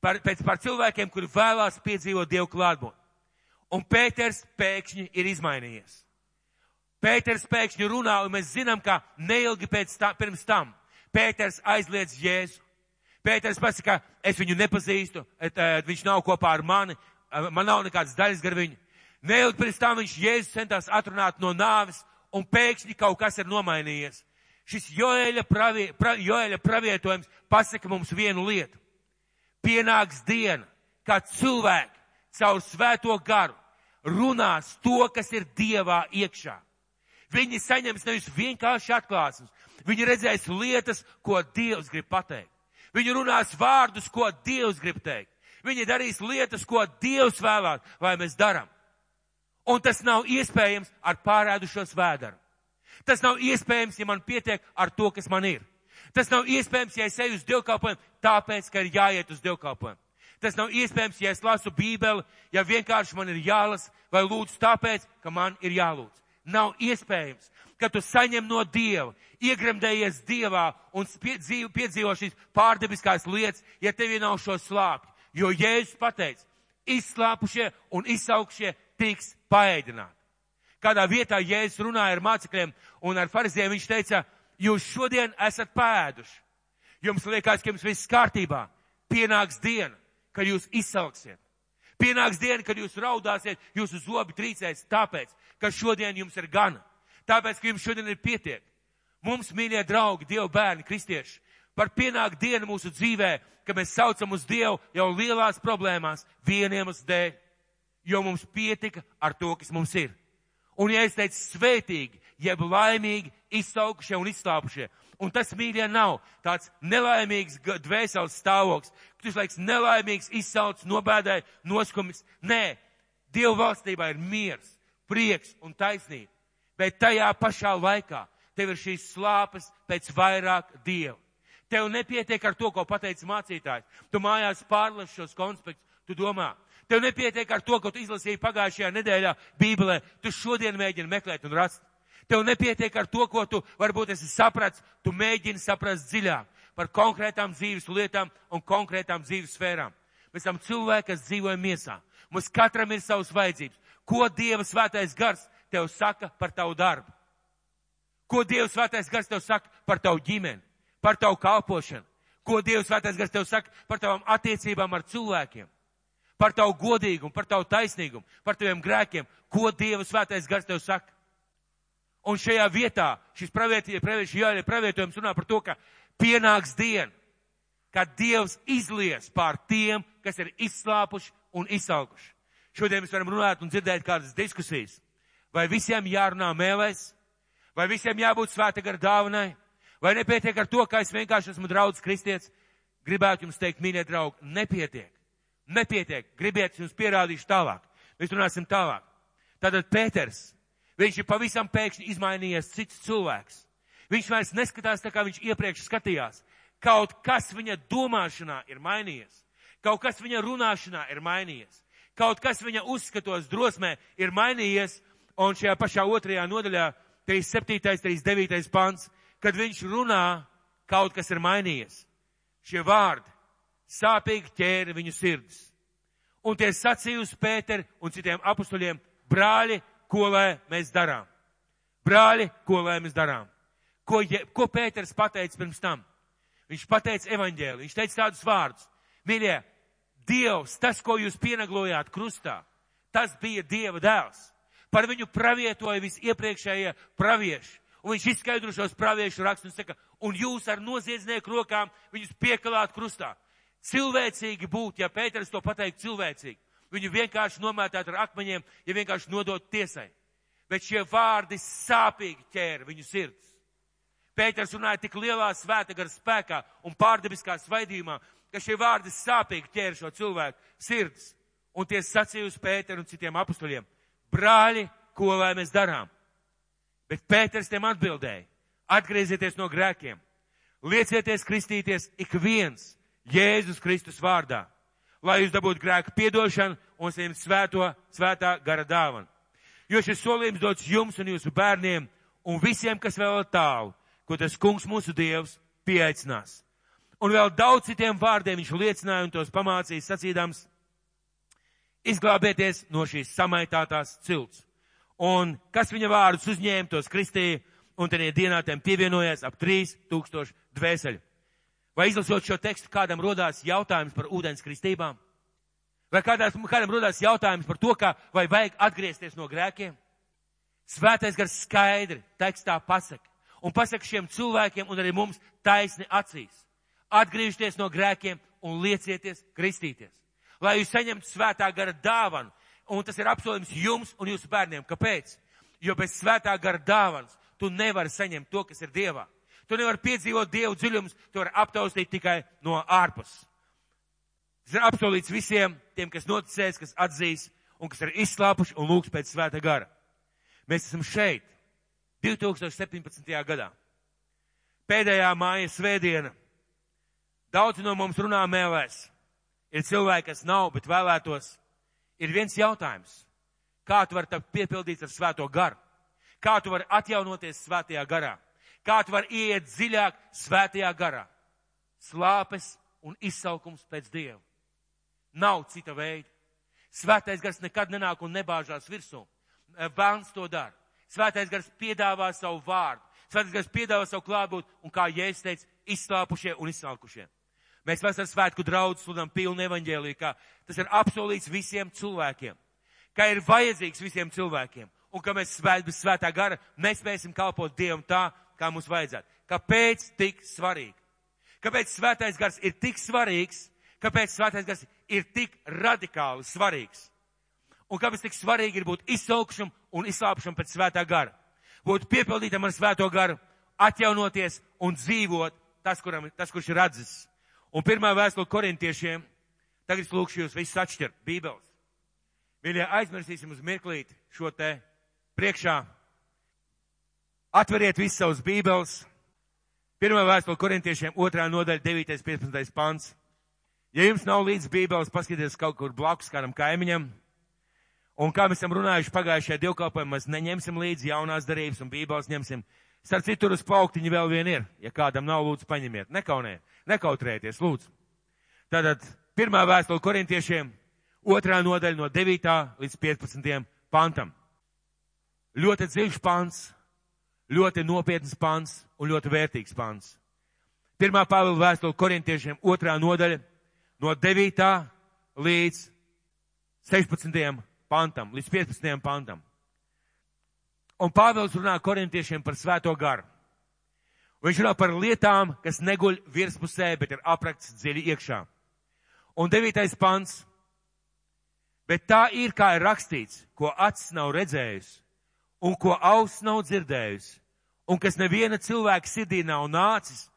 Par, pēc, par cilvēkiem, kuri vēlās piedzīvot Dievu klātbūtni. Un Pēters pēkšņi ir izmainījies. Pēters pēkšņi runā, un mēs zinām, ka neilgi pēc tā, pirms tam Pēters aizliedz Jēzu. Pēters pasaka, es viņu nepazīstu, et, et, viņš nav kopā ar mani, man nav nekādas daļas gar viņu. Neilgi pirms tam viņš Jēzus centās atrunāt no nāves, un pēkšņi kaut kas ir nomainījies. Šis Joēļa, pravie, pra, Joēļa pravietojums pasaka mums vienu lietu. Pienāks diena, kad cilvēki caur svēto garu runās to, kas ir Dievā iekšā. Viņi saņems nevis vienkārši atklāsmes, viņi redzēs lietas, ko Dievs grib pateikt. Viņi runās vārdus, ko Dievs grib teikt. Viņi darīs lietas, ko Dievs vēlāk, lai mēs darām. Un tas nav iespējams ar pārēdušos vēdaru. Tas nav iespējams, ja man pietiek ar to, kas man ir. Tas nav iespējams, ja es eju uz dievkalpojumu, tāpēc, ka ir jāiet uz dievkalpojumu. Tas nav iespējams, ja es lasu bībeli, ja vienkārši man ir jālas vai lūdzu tāpēc, ka man ir jālūdz. Nav iespējams, ka tu saņem no Dieva, iegremdējies Dievā un piedzīvo šīs pārdebiskās lietas, ja tev nav šo slāpju. Jo Jēzus pateica, izslāpušie un izsaukšie tiks paēdināti. Kādā vietā Jēzus runāja ar mācekļiem un ar fariziem, viņš teica, jūs šodien esat pēduši. Jums liekas, ka jums viss kārtībā. Pienāks diena, kad jūs izsalksiet. Pienāks diena, kad jūs raudāsiet, jūsu zobi trīcēs, tāpēc, ka šodien jums ir gana. Tāpēc, ka jums šodien ir pietiek. Mums, mīļie draugi, Dievu bērni, kristieši, par pienāk dienu mūsu dzīvē, ka mēs saucam uz Dievu jau lielās problēmās vieniem uz dēļ, jo mums pietika ar to, kas mums ir. Un ja es teicu svētīgi, jeb laimīgi, izsaukušie un izslāpušie, un tas mīļie nav tāds nelaimīgs dvēseles stāvoklis, tu laiks nelaimīgs izsauc, nobēdāji, noskumis. Nē, Dievu valstībā ir miers, prieks un taisnība. Bet tajā pašā laikā tev ir šīs slāpes pēc vairāk Dievu. Tev nepietiek ar to, ko pateica mācītājs. Tu mājās pārlas šos konspektus, tu domā, Tev nepietiek ar to, ko tu izlasīji pagājušajā nedēļā Bībelē. Tu šodien mēģini meklēt un rast. Tev nepietiek ar to, ko tu varbūt esi sapratis. Tu mēģini saprast dziļāk par konkrētām dzīves lietām un konkrētām dzīves sfērām. Mēs esam cilvēki, kas dzīvo miesā. Mums katram ir savas vajadzības. Ko Dieva svētais gars tev saka par tavu darbu? Ko Dieva svētais gars tev saka par tavu ģimeni, par tavu kalpošanu? Ko Dieva svētais gars tev saka par tavām attiecībām ar cilvēkiem? par tavu godīgumu, par tavu taisnīgumu, par taviem grēkiem, ko Dieva svētais gars tev saka. Un šajā vietā šis pravietojums runā par to, ka pienāks diena, kad Dievs izlies pār tiem, kas ir izslāpuši un izsalkuši. Šodien mēs varam runāt un dzirdēt kādas diskusijas. Vai visiem jārunā mēlēs, vai visiem jābūt svēta gara dāvanai, vai nepietiek ar to, ka es vienkārši esmu draudz kristietis. Gribētu jums teikt, mīļie draugi, nepietiek nepietiek. Gribiet, jums pierādīšu tālāk. Mēs runāsim tālāk. Tātad Pēters, viņš ir pavisam pēkšņi izmainījies cits cilvēks. Viņš vairs neskatās tā, kā viņš iepriekš skatījās. Kaut kas viņa domāšanā ir mainījies. Kaut kas viņa runāšanā ir mainījies. Kaut kas viņa uzskatos drosmē ir mainījies. Un šajā pašā otrajā nodaļā, 37. 39. pants, kad viņš runā, kaut kas ir mainījies. Šie vārdi sāpīgi ķēra viņu sirdis. Un tie sacīja uz Pēteri un citiem apustuļiem, brāļi, ko lai mēs darām? Brāļi, ko lai mēs darām? Ko, ko Pēters pateica pirms tam? Viņš pateica evaņģēli, viņš teica tādus vārdus. Mīļie, Dievs, tas, ko jūs pieneglojāt krustā, tas bija Dieva dēls. Par viņu pravietoja visiepriekšējie pravieši. Un viņš izskaidro šos praviešu rakstus un saka, un jūs ar noziedznieku rokām viņus piekalāt krustā cilvēcīgi būt, ja Pēters to pateikt cilvēcīgi. Viņu vienkārši nomētāt ar akmeņiem, ja vienkārši nodot tiesai. Bet šie vārdi sāpīgi ķēra viņu sirds. Pēters runāja tik lielā svēta gara spēkā un pārdabiskā svaidījumā, ka šie vārdi sāpīgi ķēra šo cilvēku sirds. Un tie sacīja uz Pēteru un citiem apstuļiem. Brāļi, ko lai mēs darām? Bet Pēters tiem atbildēja. Atgriezieties no grēkiem. Liecieties kristīties ik viens Jēzus Kristus vārdā, lai jūs dabūtu grēku piedošanu un saņemt svēto, svētā gara dāvanu. Jo šis solījums dots jums un jūsu bērniem un visiem, kas vēl tālu, ko tas kungs mūsu Dievs pieaicinās. Un vēl daudz citiem vārdiem viņš liecināja un tos pamācīja sacīdams, izglābieties no šīs samaitātās cilts. Un kas viņa vārdus uzņēma, tos kristīja, un tajā dienā tiem pievienojās ap 3000 dvēseli. Vai izlasot šo tekstu, kādam rodās jautājums par ūdens kristībām? Vai kādās, kādam rodās jautājums par to, ka vai vajag atgriezties no grēkiem? Svētais gars skaidri tekstā pasaka, un pasaka šiem cilvēkiem un arī mums taisni acīs. Atgriežties no grēkiem un liecieties kristīties. Lai jūs saņemtu svētā gara dāvanu, un tas ir apsolījums jums un jūsu bērniem. Kāpēc? Jo bez svētā gara dāvanas tu nevari saņemt to, kas ir Dievā. Tu nevari piedzīvot Dievu dziļumus, tu vari aptaustīt tikai no ārpuses. Tas ir apsolīts visiem tiem, kas noticēs, kas atzīs un kas ir izslāpuši un lūgs pēc svēta gara. Mēs esam šeit 2017. gadā. Pēdējā māja svētdiena. Daudz no mums runā mēlēs. Ir cilvēki, kas nav, bet vēlētos. Ir viens jautājums. Kā tu vari tapt piepildīts ar svēto garu? Kā tu vari atjaunoties svētajā garā? Kā tu vari iet dziļāk svētajā garā? Slāpes un izsaukums pēc Dieva. Nav cita veida. Svētais gars nekad nenāk un nebāžās virsū. Bērns to dara. Svētais gars piedāvā savu vārdu. Svētais gars piedāvā savu klātbūt un, kā Jēzus teica, izslāpušie un izsalkušie. Mēs vasaras svētku draudz sludam pilnu evaņģēliju, ka tas ir apsolīts visiem cilvēkiem, ka ir vajadzīgs visiem cilvēkiem un ka mēs svēt, bez svētā gara nespēsim kalpot Dievam tā, kā mums vajadzētu. Kāpēc tik svarīgi? Kāpēc svētais gars ir tik svarīgs? Kāpēc svētais gars ir tik radikāli svarīgs? Un kāpēc tik svarīgi ir būt izsaukšam un izslāpšam pēc svētā gara? Būt piepildītam ar svēto garu, atjaunoties un dzīvot tas, kuram, tas kurš ir atzis. Un pirmā vēstule korintiešiem, tagad es lūkšu jūs visus atšķirt, bībeles. Mīļie, aizmirsīsim uz mirklīti šo te priekšā. Atveriet visus savus bībeles. Pirmā vēstule korintiešiem, otrā nodaļa, 9. 15. pants. Ja jums nav līdz bībeles, paskatieties kaut kur blakus kādam kaimiņam. Un kā mēs esam runājuši pagājušajā dievkalpojumā, mēs neņemsim līdzi jaunās darības un bībeles ņemsim. Starp citu, uz pauktiņu vēl vien ir. Ja kādam nav, lūdzu, paņemiet. Nekaunē, nekautrēties, lūdzu. Tātad pirmā vēstule korintiešiem, otrā nodaļa no 9. līdz 15. pantam. Ļoti dziļš pants, ļoti nopietns pants un ļoti vērtīgs pants. Pirmā Pāvila vēstule korintiešiem, otrā nodaļa no 9. līdz 16. pantam, līdz 15. pantam. Un Pāvils runā korintiešiem par svēto garu. Viņš runā par lietām, kas neguļ virspusē, bet ir aprakts dziļi iekšā. Un devītais pants. Bet tā ir, kā ir rakstīts, ko acis nav redzējusi, un ko auss nav dzirdējusi, un kas neviena cilvēka sirdī nav nācis,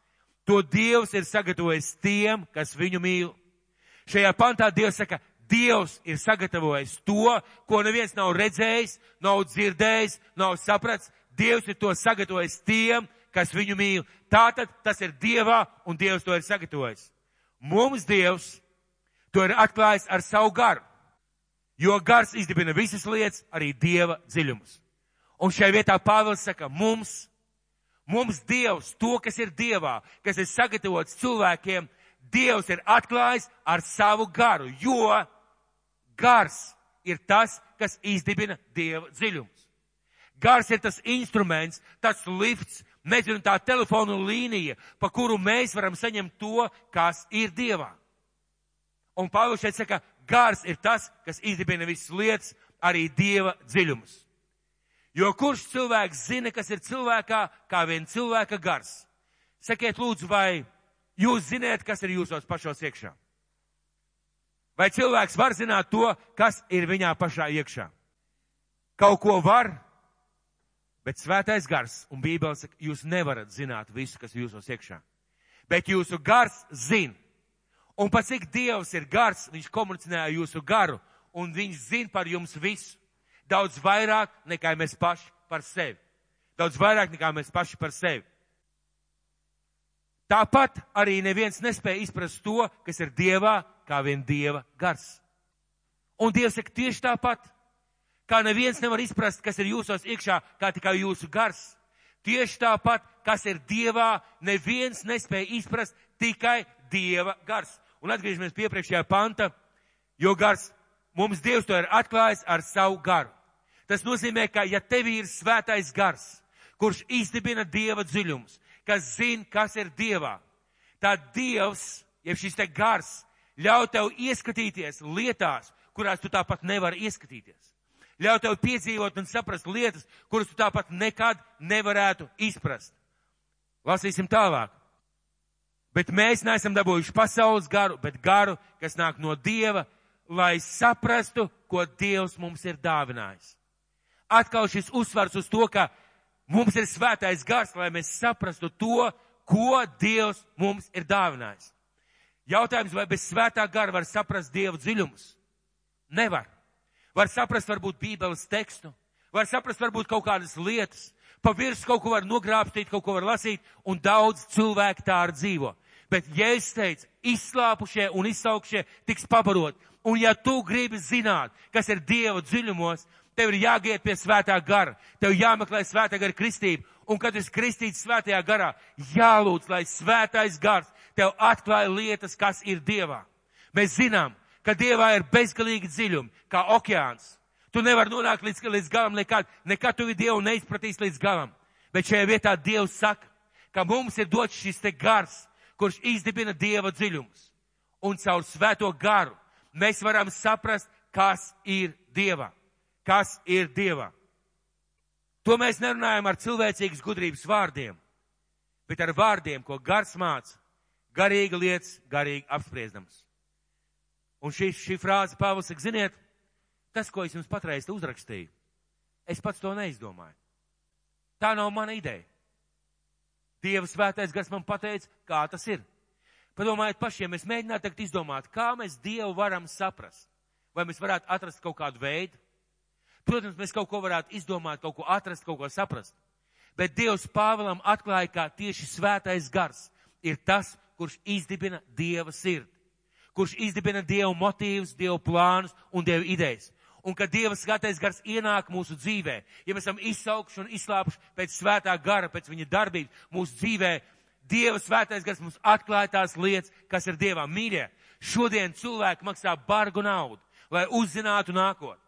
to Dievs ir sagatavojis tiem, kas viņu mīl. Šajā pantā Dievs saka, Dievs ir sagatavojis to, ko neviens nav redzējis, nav dzirdējis, nav saprats. Dievs ir to sagatavojis tiem, kas viņu mīl. Tātad tas ir Dievā un Dievs to ir sagatavojis. Mums Dievs to ir atklājis ar savu garu, jo gars izdibina visas lietas, arī Dieva dziļumus. Un šai vietā Pāvils saka, mums, mums Dievs, to, kas ir Dievā, kas ir sagatavots cilvēkiem, Dievs ir atklājis ar savu garu, jo gars ir tas, kas izdibina Dieva dziļums. Gars ir tas instruments, tas lifts, nezinu, tā telefonu līnija, pa kuru mēs varam saņemt to, kas ir Dievā. Un Pāvils šeit saka, gars ir tas, kas izdibina visas lietas, arī Dieva dziļumus. Jo kurš cilvēks zina, kas ir cilvēkā, kā vien cilvēka gars? Sakiet lūdzu, vai jūs zināt, kas ir jūsos pašos iekšā? Vai cilvēks var zināt to, kas ir viņā pašā iekšā? Kaut ko var, bet svētais gars un bībeli saka, jūs nevarat zināt visu, kas jūsos iekšā. Bet jūsu gars zina. Un pat cik Dievs ir gars, viņš komunicē jūsu garu, un viņš zina par jums visu. Daudz vairāk nekā mēs paši par sevi. Daudz vairāk nekā mēs paši par sevi. Tāpat arī neviens nespēja izprast to, kas ir Dievā, kā vien Dieva gars. Un Dievs saka tieši tāpat, kā neviens nevar izprast, kas ir jūsos iekšā, kā tikai jūsu gars. Tieši tāpat, kas ir Dievā, neviens nespēja izprast, tikai Dieva gars. Un atgriežamies pie priekšējā panta, jo gars, mums Dievs to ir atklājis ar savu garu. Tas nozīmē, ka ja tev ir svētais gars, kurš izdibina dieva dziļumus, kas zina, kas ir dievā, tad dievs, ja šis te gars, ļauj tev ieskatīties lietās, kurās tu tāpat nevari ieskatīties. Ļauj tev piedzīvot un saprast lietas, kuras tu tāpat nekad nevarētu izprast. Lasīsim tālāk. Bet mēs neesam dabūjuši pasaules garu, bet garu, kas nāk no Dieva, lai saprastu, ko Dievs mums ir dāvinājis. Atkal šis uzsvars uz to, ka mums ir svētais gars, lai mēs saprastu to, ko Dievs mums ir dāvinājis. Jautājums, vai bez svētā gara var saprast Dievu dziļumus? Nevar. Var saprast varbūt Bībeles tekstu, var saprast varbūt kaut kādas lietas, pa virs kaut ko var nogrābstīt, kaut ko var lasīt, un daudz cilvēku tā ar dzīvo. Bet, ja es teicu, izslāpušie un izsaukšie tiks pabarot, un ja tu gribi zināt, kas ir Dieva dziļumos, tev ir jāgiet pie svētā gara, tev jāmeklē svētā gara kristība, un kad es kristīts svētajā garā, jālūdz, lai svētais gars tev atklāja lietas, kas ir Dievā. Mēs zinām, ka Dievā ir bezgalīgi dziļumi, kā okeāns. Tu nevari nonākt līdz, līdz galam nekad, nekad tu Dievu neizpratīs līdz galam. Bet šajā vietā Dievs saka, ka mums ir dots šis te gars, kurš izdibina Dieva dziļumus. Un caur svēto garu mēs varam saprast, kas ir Dievā. Kas ir Dievā. To mēs nerunājam ar cilvēcīgas gudrības vārdiem, bet ar vārdiem, ko gars māca, garīga lietas, garīgi apspriedams. Un šī, šī frāze Pāvils saka, ziniet, tas, ko es jums patreiz uzrakstīju, es pats to neizdomāju. Tā nav mana ideja. Dieva svētais gars man pateica, kā tas ir. Padomājiet pašiem, mēs mēģinātu tagad izdomāt, kā mēs Dievu varam saprast. Vai mēs varētu atrast kaut kādu veidu? Protams, mēs kaut ko varētu izdomāt, kaut ko atrast, kaut ko saprast. Bet Dievs Pāvēlam atklāja, ka tieši svētais gars ir tas, kurš izdibina Dieva sirdi kurš izdibina Dievu motīvus, Dievu plānus un Dievu idejas. Un kad Dieva skatais gars ienāk mūsu dzīvē, ja mēs esam izsaukši un izslāpuši pēc svētā gara, pēc viņa darbības mūsu dzīvē, Dieva svētais gars mums atklāja tās lietas, kas ir Dievā mīļie. Šodien cilvēki maksā bargu naudu, lai uzzinātu nākotni.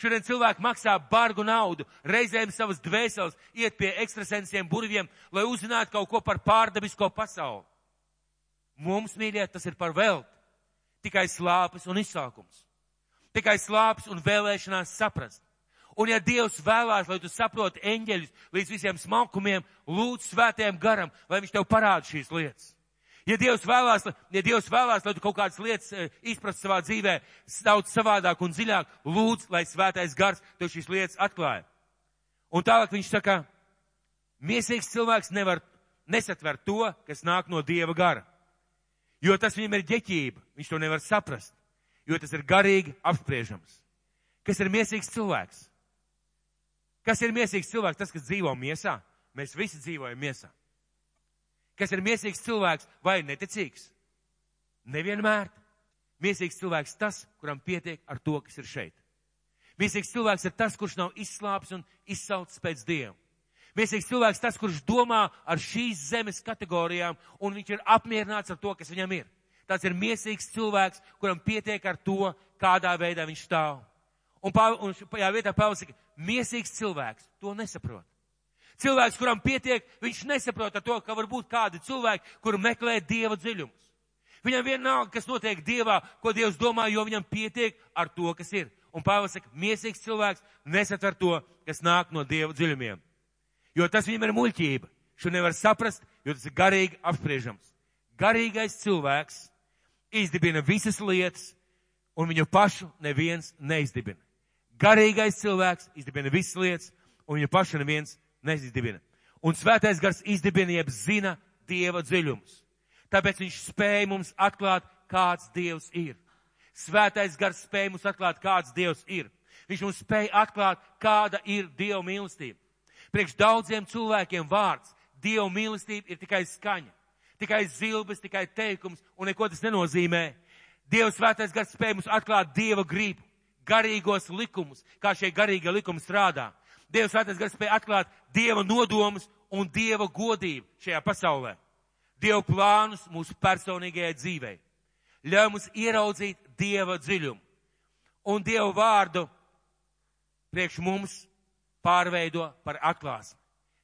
Šodien cilvēki maksā bargu naudu, reizēm savas dvēseles iet pie ekstrasensiem, burviem, lai uzzinātu kaut ko par pārdabisko pasauli. Mums, mīļie, tas ir par velti tikai slāpes un izsākums. Tikai slāpes un vēlēšanās saprast. Un ja Dievs vēlās, lai tu saproti eņģeļus līdz visiem smalkumiem, lūdz svētajam garam, lai viņš tev parāda šīs lietas. Ja Dievs vēlās, ja Dievs vēlās, lai tu kaut kādas lietas eh, izprast savā dzīvē daudz savādāk un dziļāk, lūdz, lai svētais gars tev šīs lietas atklāja. Un tālāk viņš saka, miesīgs cilvēks nevar nesatvert to, kas nāk no Dieva gara. Jo tas viņam ir ģeķība, viņš to nevar saprast, jo tas ir garīgi apspriežams. Kas ir miesīgs cilvēks? Kas ir miesīgs cilvēks? Tas, kas dzīvo miesā. Mēs visi dzīvojam miesā. Kas ir miesīgs cilvēks vai neticīgs? Nevienmēr. Miesīgs cilvēks tas, kuram pietiek ar to, kas ir šeit. Miesīgs cilvēks ir tas, kurš nav izslāpis un izsaucis pēc Dievu. Miesīgs cilvēks tas, kurš domā ar šīs zemes kategorijām, un viņš ir apmierināts ar to, kas viņam ir. Tas ir miesīgs cilvēks, kuram pietiek ar to, kādā veidā viņš stāv. Un, pā, un šajā vietā Pāvils saka, miesīgs cilvēks to nesaprot. Cilvēks, kuram pietiek, viņš nesaprot to, ka var būt kādi cilvēki, kuri meklē Dieva dziļumus. Viņam vienalga, kas notiek Dievā, ko Dievs domā, jo viņam pietiek ar to, kas ir. Un Pāvils saka, miesīgs cilvēks nesatver to, kas nāk no Dieva dziļumiem. Jo tas viņam ir muļķība. Šo nevar saprast, jo tas ir garīgi apspriežams. Garīgais cilvēks izdibina visas lietas, un viņu pašu neviens neizdibina. Garīgais cilvēks izdibina visas lietas, un viņu pašu neviens neizdibina. Un svētais gars izdibina, jeb zina Dieva dziļumus. Tāpēc viņš spēja mums atklāt, kāds Dievs ir. Svētais gars spēja mums atklāt, kāds Dievs ir. Viņš mums spēja atklāt, kāda ir Dieva mīlestība. Priekš daudziem cilvēkiem vārds Dieva mīlestība ir tikai skaņa, tikai zilbes, tikai teikums, un neko tas nenozīmē. Dieva svētais gars spēj mums atklāt Dieva gribu, garīgos likumus, kā šie garīgie likumi strādā. Dieva svētais gars spēj atklāt Dieva nodomus un Dieva godību šajā pasaulē. Dieva plānus mūsu personīgajai dzīvei. Ļauj mums ieraudzīt Dieva dziļumu un Dieva vārdu priekš mums pārveido par atklāsmi.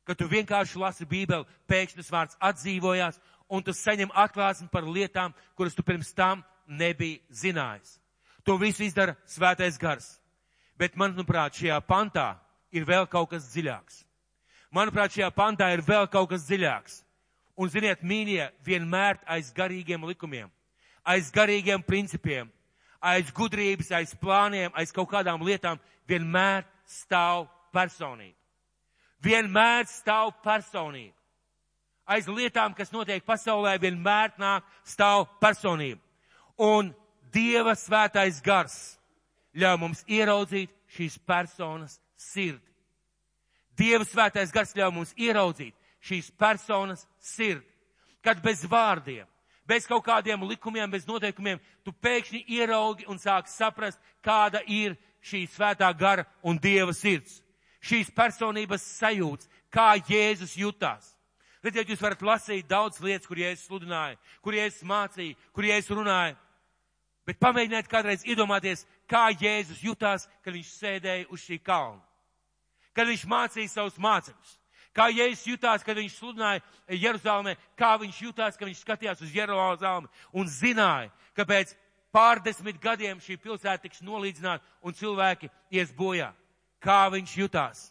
Kad tu vienkārši lasi Bībeli, pēkšņi tas vārds atdzīvojās, un tu saņem atklāsmi par lietām, kuras tu pirms tam nebija zinājis. To visu izdara svētais gars. Bet, manuprāt, šajā pantā ir vēl kaut kas dziļāks. Manuprāt, šajā pantā ir vēl kaut kas dziļāks. Un, ziniet, mīļie, vienmēr aiz garīgiem likumiem, aiz garīgiem principiem, aiz gudrības, aiz plāniem, aiz kaut kādām lietām vienmēr stāv personība. Vienmēr stāv personība. Aiz lietām, kas notiek pasaulē, vienmēr nāk stāv personība. Un Dieva svētais gars ļauj mums ieraudzīt šīs personas sirdi. Dieva svētais gars ļauj mums ieraudzīt šīs personas sirdi. Kad bez vārdiem, bez kaut kādiem likumiem, bez noteikumiem, tu pēkšņi ieraugi un sāki saprast, kāda ir šī svētā gara un Dieva sirds. Šīs personības sajūts, kā Jēzus jutās. Redziet, jūs varat lasīt daudz lietas, kur Jēzus sludināja, kur Jēzus mācīja, kur Jēzus runāja. Bet pamēģiniet kādreiz iedomāties, kā Jēzus jutās, kad viņš sēdēja uz šī kalna. Kad viņš mācīja savus mācekļus. Kā Jēzus jutās, kad viņš sludināja Jeruzalemē, kā viņš jutās, kad viņš skatījās uz Jeruzalemi un zināja, ka pēc pārdesmit gadiem šī pilsēta tiks nolīdzināta un cilvēki ies bojā. Kā viņš jutās.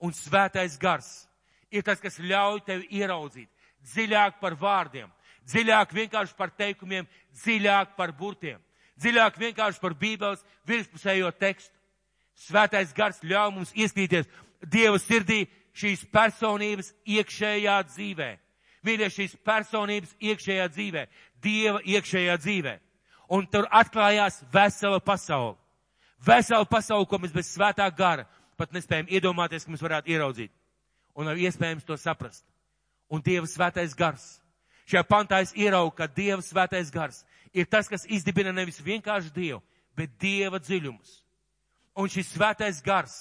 Un svētais gars ir tas, kas ļauj tev ieraudzīt dziļāk par vārdiem, dziļāk vienkārši par teikumiem, dziļāk par burtiem dziļāk vienkārši par Bībeles virspusējo tekstu. Svētais gars ļauj mums ieskatīties Dieva sirdī šīs personības iekšējā dzīvē. Mīļie, šīs personības iekšējā dzīvē, Dieva iekšējā dzīvē. Un tur atklājās vesela pasaule. Vesela pasaule, ko mēs bez svētā gara pat nespējam iedomāties, ka mēs varētu ieraudzīt. Un nav iespējams to saprast. Un Dieva svētais gars. Šajā pantā es ieraugu, ka Dieva svētais gars ir tas, kas izdibina nevis vienkārši Dievu, bet Dieva dziļumus. Un šis svētais gars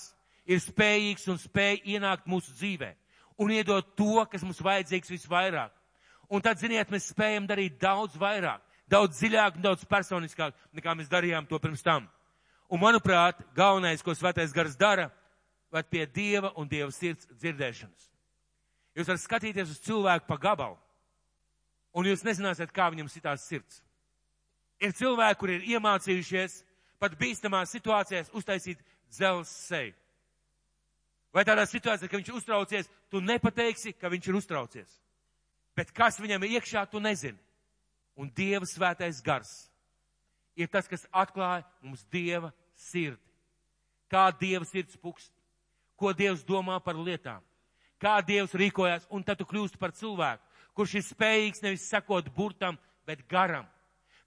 ir spējīgs un spēj ienākt mūsu dzīvē un iedot to, kas mums vajadzīgs visvairāk. Un tad, ziniet, mēs spējam darīt daudz vairāk, daudz dziļāk un daudz personiskāk, nekā mēs darījām to pirms tam. Un, manuprāt, galvenais, ko svētais gars dara, ved pie Dieva un Dieva sirds dzirdēšanas. Jūs varat skatīties uz cilvēku pa gabalu, un jūs nezināsiet, kā viņam sitās sirds. Ir cilvēki, kur ir iemācījušies pat bīstamās situācijās uztaisīt dzelzs seju. Vai tādā situācijā, ka viņš uztraucies, tu nepateiksi, ka viņš ir uztraucies. Bet kas viņam ir iekšā, tu nezini. Un Dieva svētais gars ir tas, kas atklāja mums Dieva sirdi. Kā Dieva sirds pukst, ko Dievs domā par lietām, kā Dievs rīkojās, un tad tu kļūsti par cilvēku, kurš ir spējīgs nevis sekot burtam, bet garam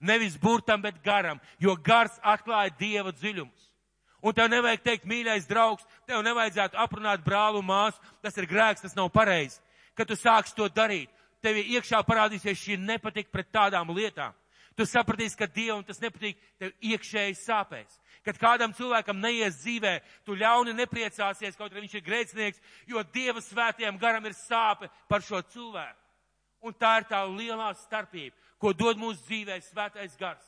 Nevis burtam, bet garam, jo gars atklāja Dieva dziļumus. Un tev nevajag teikt, mīļais draugs, tev nevajadzētu aprunāt brālu māsu, tas ir grēks, tas nav pareizi. Kad tu sāksi to darīt, tev iekšā parādīsies šī nepatika pret tādām lietām. Tu sapratīsi, ka Dievam tas nepatīk, tev iekšēji sāpēs. Kad kādam cilvēkam neies dzīvē, tu ļauni nepriecāsies, kaut arī viņš ir grēcinieks, jo Dieva svētajam garam ir sāpe par šo cilvēku. Un tā ir tā lielā starpība ko dod mūsu dzīvē svētais gars.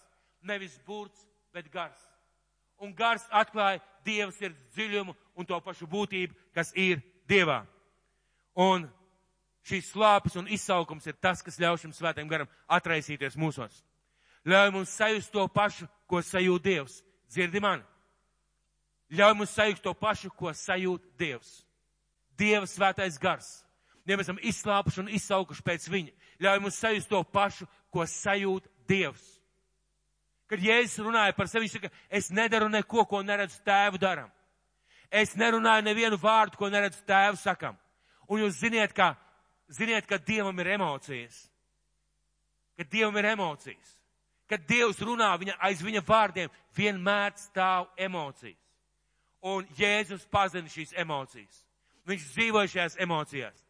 Nevis burts, bet gars. Un gars atklāja Dieva sirds dziļumu un to pašu būtību, kas ir Dievā. Un šīs slāpes un izsaukums ir tas, kas ļauj šim svētajam garam atraisīties mūsos. Ļauj mums sajust to pašu, ko sajūt Dievs. Dzirdi mani? Ļauj mums sajust to pašu, ko sajūt Dievs. Dieva svētais gars. Ja mēs esam izslāpuši un izsaukuši pēc viņa, ļauj mums sajust to pašu, ko sajūt Dievs. Kad Jēzus runāja par sevi, viņš saka, es nedaru neko, ko neredzu tēvu daram. Es nerunāju nevienu vārdu, ko neredzu tēvu sakam. Un jūs ziniet, ka, ziniet, ka Dievam ir emocijas. Kad Dievam ir emocijas. Kad Dievs runā viņa, aiz viņa vārdiem, vienmēr stāv emocijas. Un Jēzus pazina šīs emocijas. Viņš dzīvoja šajās emocijās.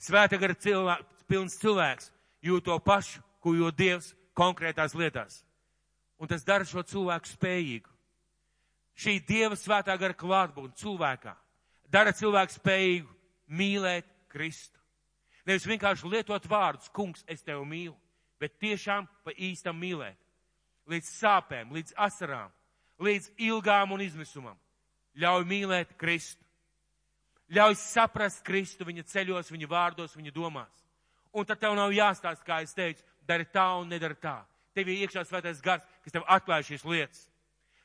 Svēta gara cilvēks, pilns cilvēks jūt to pašu, ko jūt Dievs konkrētās lietās. Un tas dara šo cilvēku spējīgu. Šī Dieva svētā gara klātbūtne cilvēkā dara cilvēku spējīgu mīlēt Kristu. Nevis vienkārši lietot vārdus, kungs, es tevi mīlu, bet tiešām pa īstam mīlēt. Līdz sāpēm, līdz asarām, līdz ilgām un izmisumam. Ļauj mīlēt Kristu. Ļauj saprast Kristu viņa ceļos, viņa vārdos, viņa domās. Un tad tev nav jāstāsta, kā es teicu, dari tā un nedari tā. Tev ir iekšā svētais gars, kas tev atklāj šīs lietas.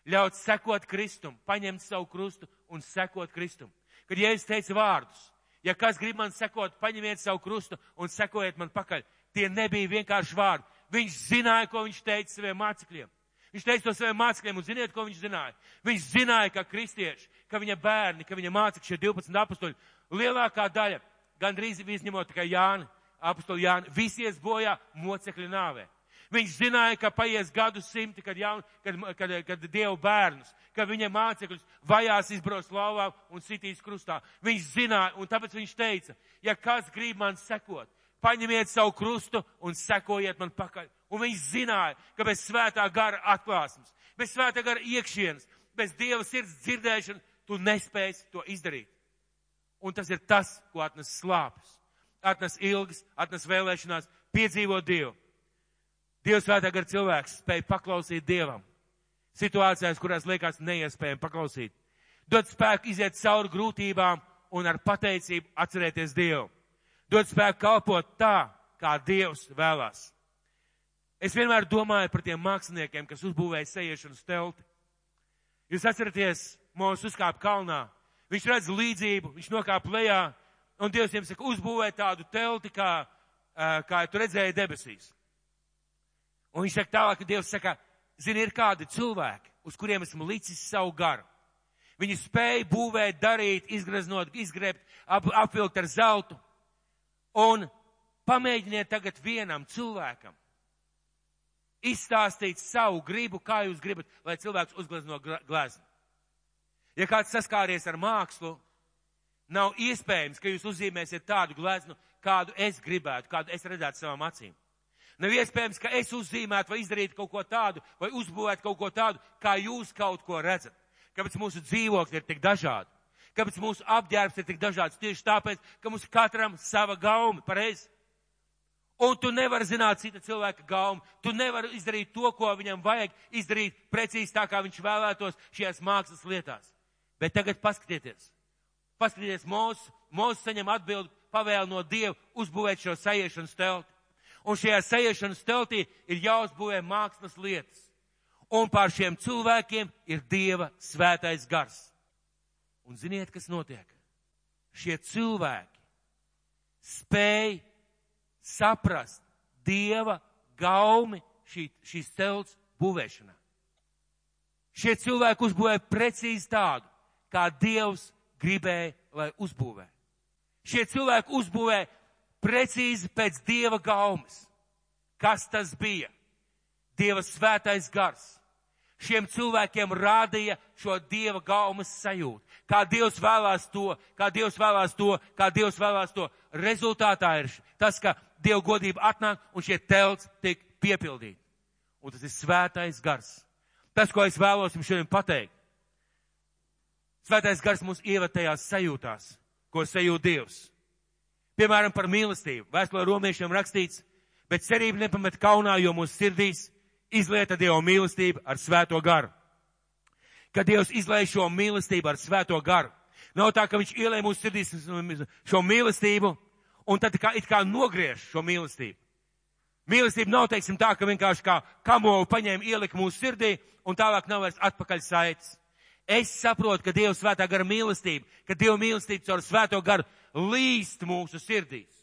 Ļaut sekot Kristum, paņemt savu krustu un sekot Kristum. Kad Jēzus teica vārdus, ja kas grib man sekot, paņemiet savu krustu un sekojiet man pakaļ. Tie nebija vienkārši vārdi. Viņš zināja, ko viņš teica saviem mācekļiem. Viņš teica to saviem mācekļiem, un ziniet, ko viņš zināja? Viņš zināja, ka kristieši, ka viņa bērni, ka viņa mācekļi, šie 12 apstuļi, lielākā daļa, gandrīz izņemot tikai Jāni, apstuļi Jāni, visies bojā mocekļu nāvē. Viņš zināja, ka paies gadu simti, kad, jaun, kad, kad, kad Dievu bērnus, ka viņa mācekļus vajās izbros lauvā un sitīs krustā. Viņš zināja, un tāpēc viņš teica, ja kāds grib man sekot, paņemiet savu krustu un sekojiet man pakaļ. Un viņš zināja, ka bez svētā gara atklāsmes, bez svētā gara iekšienes, bez Dieva sirds dzirdēšana, tu nespēsi to izdarīt. Un tas ir tas, ko atnes slāpes, atnes ilgas, atnes vēlēšanās, piedzīvot Dievu. Dievs svētā gara cilvēks spēja paklausīt Dievam. Situācijās, kurās liekas neiespējami paklausīt. Dod spēku iziet cauri grūtībām un ar pateicību atcerēties Dievu. Dod spēku kalpot tā, kā Dievs vēlās. Es vienmēr domāju par tiem māksliniekiem, kas uzbūvēja sejiešanas telti. Jūs atceraties, Mūsu uzkāpa kalnā, viņš redz līdzību, viņš nokāpa lejā, un Dievs viņam saka, uzbūvē tādu telti, kā, kā tu redzēji debesīs. Un viņš saka tālāk, ka Dievs saka, zini, ir kādi cilvēki, uz kuriem esmu licis savu garu. Viņi spēja būvēt, darīt, izgraznot, izgriebt, ap, apvilkt ar zeltu. Un pamēģiniet tagad vienam cilvēkam izstāstīt savu gribu, kā jūs gribat, lai cilvēks uzglezno gleznu. Ja kāds saskāries ar mākslu, nav iespējams, ka jūs uzzīmēsiet tādu gleznu, kādu es gribētu, kādu es redzētu savām acīm. Nav iespējams, ka es uzzīmētu vai izdarītu kaut ko tādu, vai uzbūvētu kaut ko tādu, kā jūs kaut ko redzat. Kāpēc mūsu dzīvokļi ir tik dažādi? Kāpēc mūsu apģērbs ir tik dažāds? Tieši tāpēc, ka mums katram sava gauma, pareizi. Un tu nevari zināt cita cilvēka gaumu. Tu nevari izdarīt to, ko viņam vajag izdarīt precīzi tā, kā viņš vēlētos šajās mākslas lietās. Bet tagad paskatieties. Paskatieties, Mūsu, Mūsu saņem atbildi pavēlu no Dieva uzbūvēt šo sajiešanas telti. Un šajā sajiešanas teltī ir jāuzbūvē mākslas lietas. Un pār šiem cilvēkiem ir Dieva svētais gars. Un ziniet, kas notiek? Šie cilvēki spēj saprast Dieva gaumi šī, šīs telts būvēšanā. Šie cilvēki uzbūvēja precīzi tādu, kā Dievs gribēja, lai uzbūvē. Šie cilvēki uzbūvē precīzi pēc Dieva gaumas. Kas tas bija? Dieva svētais gars. Šiem cilvēkiem rādīja šo Dieva gaumas sajūtu. Kā Dievs vēlās to, kā Dievs vēlās to, kā Dievs vēlās to. Rezultātā ir tas, ka Dieva godība atnāk un šie telts tiek piepildīti. Un tas ir svētais gars. Tas, ko es vēlos jums šodien pateikt. Svētais gars mūs ieved tajās sajūtās, ko sajūt Dievs. Piemēram, par mīlestību. Vēstulē romiešiem rakstīts, bet cerība nepamet kaunā, jo mūsu sirdīs izlieta Dieva mīlestība ar svēto garu. Kad Dievs izlaiž šo mīlestību ar svēto garu. Nav tā, ka viņš ielē mūsu sirdīs šo mīlestību un tad kā, it kā nogriež šo mīlestību. Mīlestība nav, teiksim, tā, ka vienkārši kā kamolu paņēma ielika mūsu sirdī un tālāk nav vairs atpakaļ saites. Es saprotu, ka Dieva svētā gara mīlestība, ka Dieva mīlestība caur svēto garu līst mūsu sirdīs.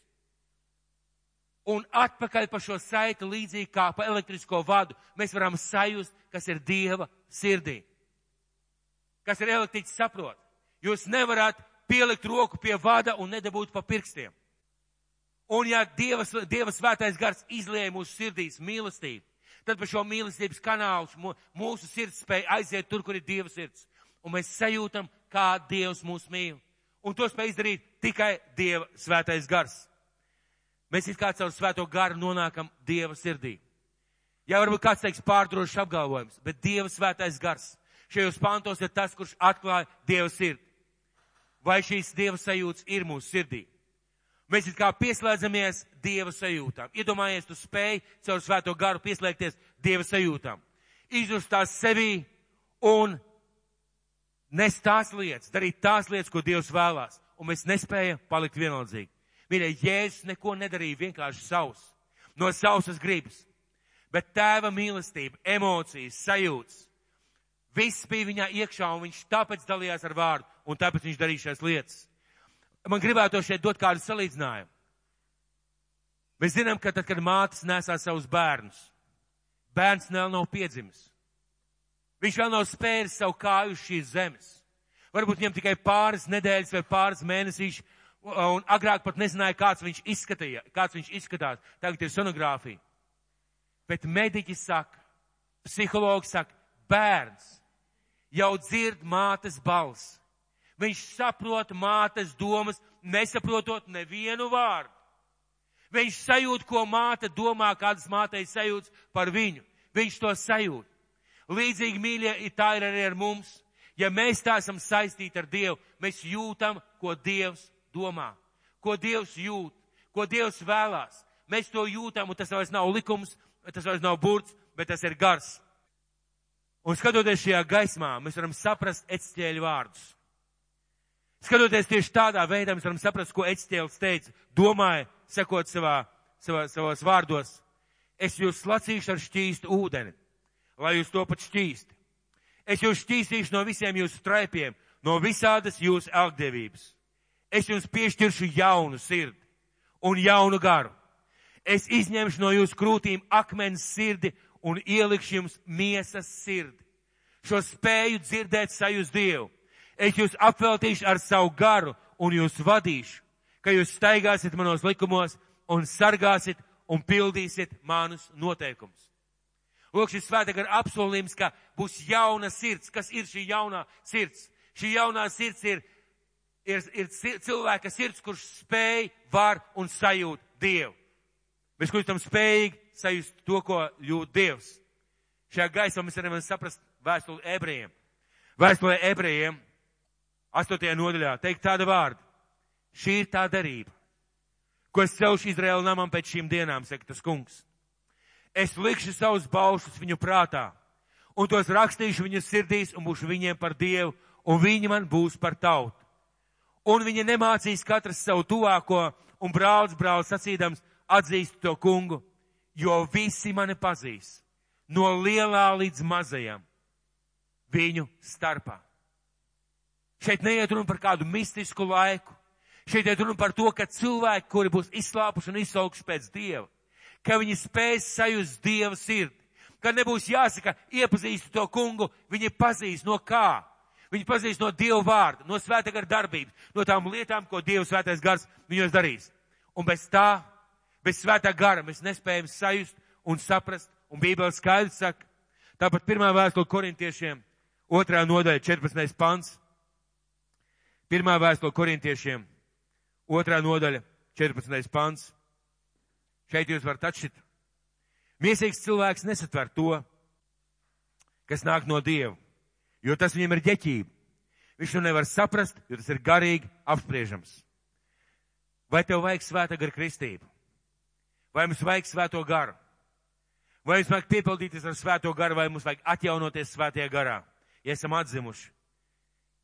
Un atpakaļ pa šo saiti līdzīgi kā pa elektrisko vadu mēs varam sajust, kas ir Dieva sirdī. Kas ir elektriķis saprot. Jūs nevarat pielikt roku pie vada un nedabūt pa pirkstiem. Un ja Dieva, Dieva svētais gars izlieja mūsu sirdīs mīlestību, tad pa šo mīlestības kanālu mūsu sirds spēja aiziet tur, kur ir Dieva sirds. Un mēs sajūtam, kā Dievs mūs mīl. Un to spēj izdarīt tikai Dieva svētais gars. Mēs it kā caur svēto garu nonākam Dieva sirdī. Jā, varbūt kāds teiks pārdrošs apgalvojums, bet Dieva svētais gars šajos pantos ir tas, kurš atklāja Dieva sirdi. Vai šīs Dieva sajūtas ir mūsu sirdī? Mēs it kā pieslēdzamies Dieva sajūtām. Iedomājies, tu spēj caur svēto garu pieslēgties Dieva sajūtām. Izjust tās sevī un Nes tās lietas, darīt tās lietas, ko Dievs vēlās, un mēs nespējam palikt vienaldzīgi. Mīļie, Jēzus neko nedarīja vienkārši savs, no savas gribas, bet tēva mīlestība, emocijas, sajūtas. Viss bija viņā iekšā, un viņš tāpēc dalījās ar vārdu, un tāpēc viņš darīja šīs lietas. Man gribētu šeit dot kādu salīdzinājumu. Mēs zinām, ka tad, kad mātes nesā savus bērnus, bērns vēl nav piedzimis. Viņš vēl nav spēris savu kāju uz šīs zemes. Varbūt viņam tikai pāris nedēļas vai pāris mēnesīši, un agrāk pat nezināja, kāds viņš izskatīja, kāds viņš izskatās. Tagad ir sonogrāfija. Bet mediķi saka, psihologi saka, bērns jau dzird mātes balss. Viņš saprot mātes domas, nesaprotot nevienu vārdu. Viņš sajūt, ko māte domā, kādas mātei sajūtas par viņu. Viņš to sajūt. Līdzīgi, mīļie, tā ir arī ar mums. Ja mēs tā esam saistīti ar Dievu, mēs jūtam, ko Dievs domā, ko Dievs jūt, ko Dievs vēlās. Mēs to jūtam, un tas vairs nav likums, tas vairs nav burts, bet tas ir gars. Un skatoties šajā gaismā, mēs varam saprast ecķēļu vārdus. Skatoties tieši tādā veidā, mēs varam saprast, ko ecķēlis teica, domāja, sakot savā, savā, savos vārdos. Es jūs slacīšu ar šķīstu ūdeni, lai jūs to pat šķīsti. Es jūs šķīstīšu no visiem jūsu traipiem, no visādas jūsu elgdevības. Es jums piešķiršu jaunu sirdi un jaunu garu. Es izņemšu no jūsu krūtīm akmens sirdi un ielikšu jums miesas sirdi. Šo spēju dzirdēt sajūs Dievu. Es jūs apveltīšu ar savu garu un jūs vadīšu, ka jūs staigāsiet manos likumos un sargāsiet un pildīsiet manus noteikumus. Lūk, šis svētāk ir apsolījums, ka būs jauna sirds. Kas ir šī jaunā sirds? Šī jaunā sirds ir, ir, ir cilvēka sirds, kurš spēj, var un sajūt Dievu. Mēs kļūstam spējīgi sajust to, ko jūt Dievs. Šajā gaismā mēs varam saprast vēstuli ebrejiem. Vēstulē ebrejiem, 8. nodaļā, teikt tāda vārda. Šī ir tā darība, ko es celšu Izraēlu namam pēc šīm dienām, saka tas kungs. Es likšu savus baušus viņu prātā, un tos rakstīšu viņu sirdīs, un būšu viņiem par Dievu, un viņi man būs par tautu. Un viņi nemācīs katrs savu tuvāko, un brauc, brauc sacīdams, atzīst to kungu, jo visi mani pazīs, no lielā līdz mazajam, viņu starpā. Šeit neiet runa par kādu mistisku laiku. Šeit iet runa par to, ka cilvēki, kuri būs izslāpuši un izsaukši pēc Dieva, ka viņi spēs sajust Dieva sirdi, ka nebūs jāsaka, iepazīstu to kungu, viņi pazīs no kā. Viņi pazīs no Dieva vārda, no svētā gara darbības, no tām lietām, ko Dieva svētais gars viņos darīs. Un bez tā, bez svētā gara mēs nespējam sajust un saprast, un Bībele skaidrs saka, tāpat pirmā vēstule korintiešiem, otrā nodaļa, 14. pants. Pirmā vēstule korintiešiem, otrā nodaļa, 14. pants. Šeit jūs varat atšķirt. Miesīgs cilvēks nesatver to, kas nāk no Dieva, jo tas viņam ir ģeķība. Viņš to nevar saprast, jo tas ir garīgi apspriežams. Vai tev vajag svēta gara kristību? Vai mums vajag svēto garu? Vai mums vajag piepildīties ar svēto garu, vai mums vajag atjaunoties svētajā garā? Ja esam atzimuši,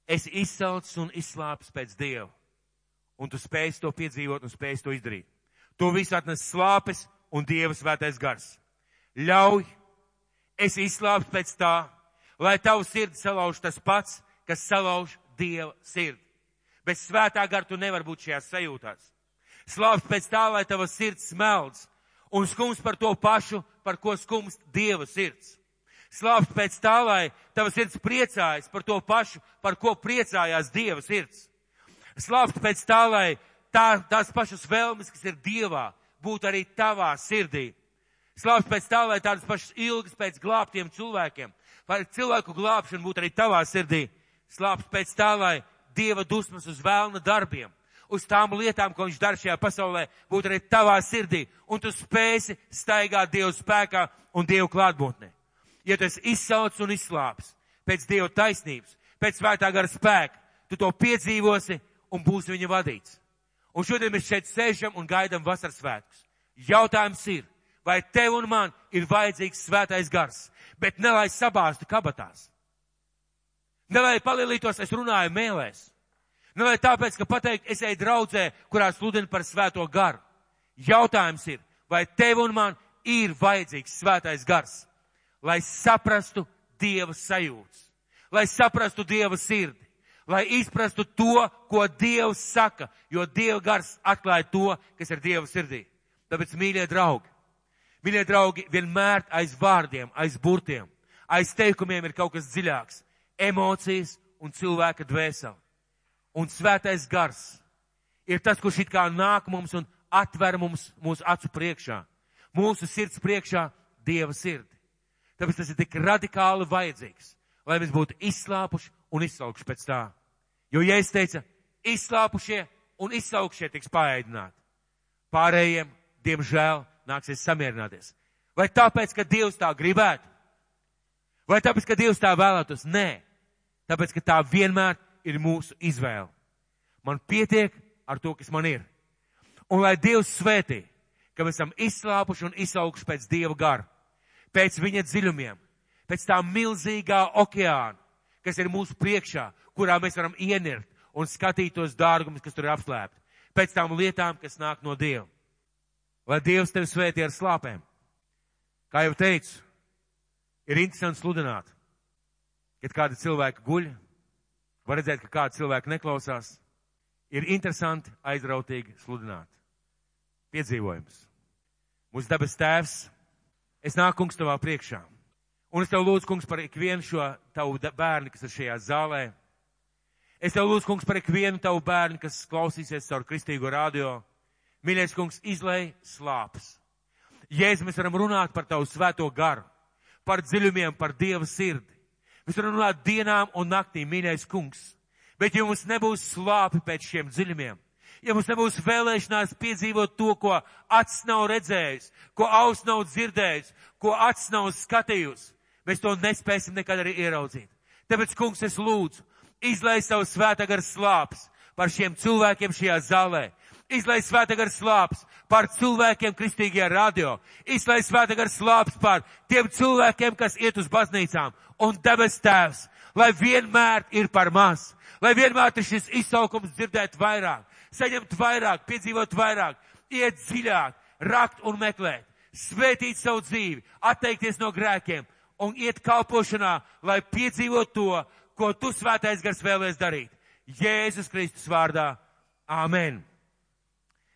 es izsaucu un izslāpstu pēc Dieva, un tu spēj to piedzīvot un spēj to izdarīt. To visu atnes slāpes un Dieva svētais gars. Ļauj, es izslāpstu pēc tā, lai tavu sirdi salauž tas pats, kas salauž Dieva sirdi. Bez svētā gara tu nevar būt šajās sajūtās. Slāpst pēc tā, lai tava sirds smelds un skums par to pašu, par ko skums Dieva sirds. Slāpst pēc tā, lai tava sirds priecājas par to pašu, par ko priecājās Dieva sirds. Slāpst pēc tā, lai tā, tās pašas vēlmes, kas ir Dievā, būtu arī tavā sirdī. Slāpst pēc tā, lai tādas pašas ilgas pēc glābtiem cilvēkiem, vai cilvēku glābšana būtu arī tavā sirdī. Slāpst pēc tā, lai Dieva dusmas uz vēlna darbiem, uz tām lietām, ko viņš dara šajā pasaulē, būtu arī tavā sirdī, un tu spēsi staigāt Dievu spēkā un Dievu klātbūtnē. Ja tu esi izsaucis un izslāpis pēc Dieva taisnības, pēc svētā gara spēka, tu to piedzīvosi un būsi viņa vadīts. Un šodien mēs šeit sēžam un gaidām vasaras svētkus. Jautājums ir, vai tev un man ir vajadzīgs svētais gars, bet ne lai sabāztu kabatās. Ne lai palielītos, es runāju mēlēs. Ne lai tāpēc, ka pateikt, es eju draudzē, kurā sludinu par svēto garu. Jautājums ir, vai tev un man ir vajadzīgs svētais gars, lai saprastu Dieva sajūtas, lai saprastu Dieva sirdi, lai izprastu to, ko Dievs saka, jo Dieva gars atklāja to, kas ir Dieva sirdī. Tāpēc, mīļie draugi, mīļie draugi, vienmēr aiz vārdiem, aiz burtiem, aiz teikumiem ir kaut kas dziļāks - emocijas un cilvēka dvēseli. Un svētais gars ir tas, kurš it kā nāk mums un atver mums mūsu acu priekšā, mūsu sirds priekšā Dieva sirdi. Tāpēc tas ir tik radikāli vajadzīgs, lai mēs būtu izslāpuši un izsaukši pēc tā. Jo, ja es teicu, izslāpušie un izsaukšie tiks paēdināti, pārējiem, diemžēl, nāksies samierināties. Vai tāpēc, ka Dievs tā gribētu? Vai tāpēc, ka Dievs tā vēlētos? Nē. Tāpēc, ka tā vienmēr ir mūsu izvēle. Man pietiek ar to, kas man ir. Un lai Dievs svētī, ka mēs esam izslāpuši un izauguši pēc Dieva gara, pēc viņa dziļumiem, pēc tā milzīgā okeāna, kas ir mūsu priekšā, kurā mēs varam ienirt un skatīt tos dārgumus, kas tur ir apslēpti, pēc tām lietām, kas nāk no Dieva. Lai Dievs tevi svētī ar slāpēm. Kā jau teicu, ir interesanti sludināt, kad kādi cilvēki guļ, var redzēt, ka kādi cilvēki neklausās. Ir interesanti, aizrautīgi sludināt piedzīvojums. Mūsu dabas tēvs, es nāku, kungs, tavā priekšā. Un es tev lūdzu, kungs, par ikvienu šo tavu bērnu, kas ir šajā zālē. Es tev lūdzu, kungs, par ikvienu tavu bērnu, kas klausīsies caur kristīgo radio. Mīļais, kungs, izlai slāpes. Jēzus, mēs varam runāt par tavu svēto garu, par dziļumiem, par Dieva sirdi. Mēs varam runāt dienām un naktīm, mīļais kungs. Bet ja mums nebūs slāpi pēc šiem dziļumiem, ja mums nebūs vēlēšanās piedzīvot to, ko acs nav redzējis, ko aus nav dzirdējis, ko acs nav skatījis, mēs to nespēsim nekad arī ieraudzīt. Tāpēc, kungs, es lūdzu, izlai savu svētā gar slāpes par šiem cilvēkiem šajā zālē. Izlai svētā gar slāpes par cilvēkiem kristīgajā radio. Izlai svētā gar slāpes par tiem cilvēkiem, kas iet uz baznīcām. Un debes tēvs, lai vienmēr ir par maz, lai vienmēr ir šis izsaukums dzirdēt vairāk, saņemt vairāk, piedzīvot vairāk, iet dziļāk, rakt un meklēt, svētīt savu dzīvi, atteikties no grēkiem un iet kalpošanā, lai piedzīvot to, ko tu svētais gars vēlēs darīt. Jēzus Kristus vārdā. Āmen!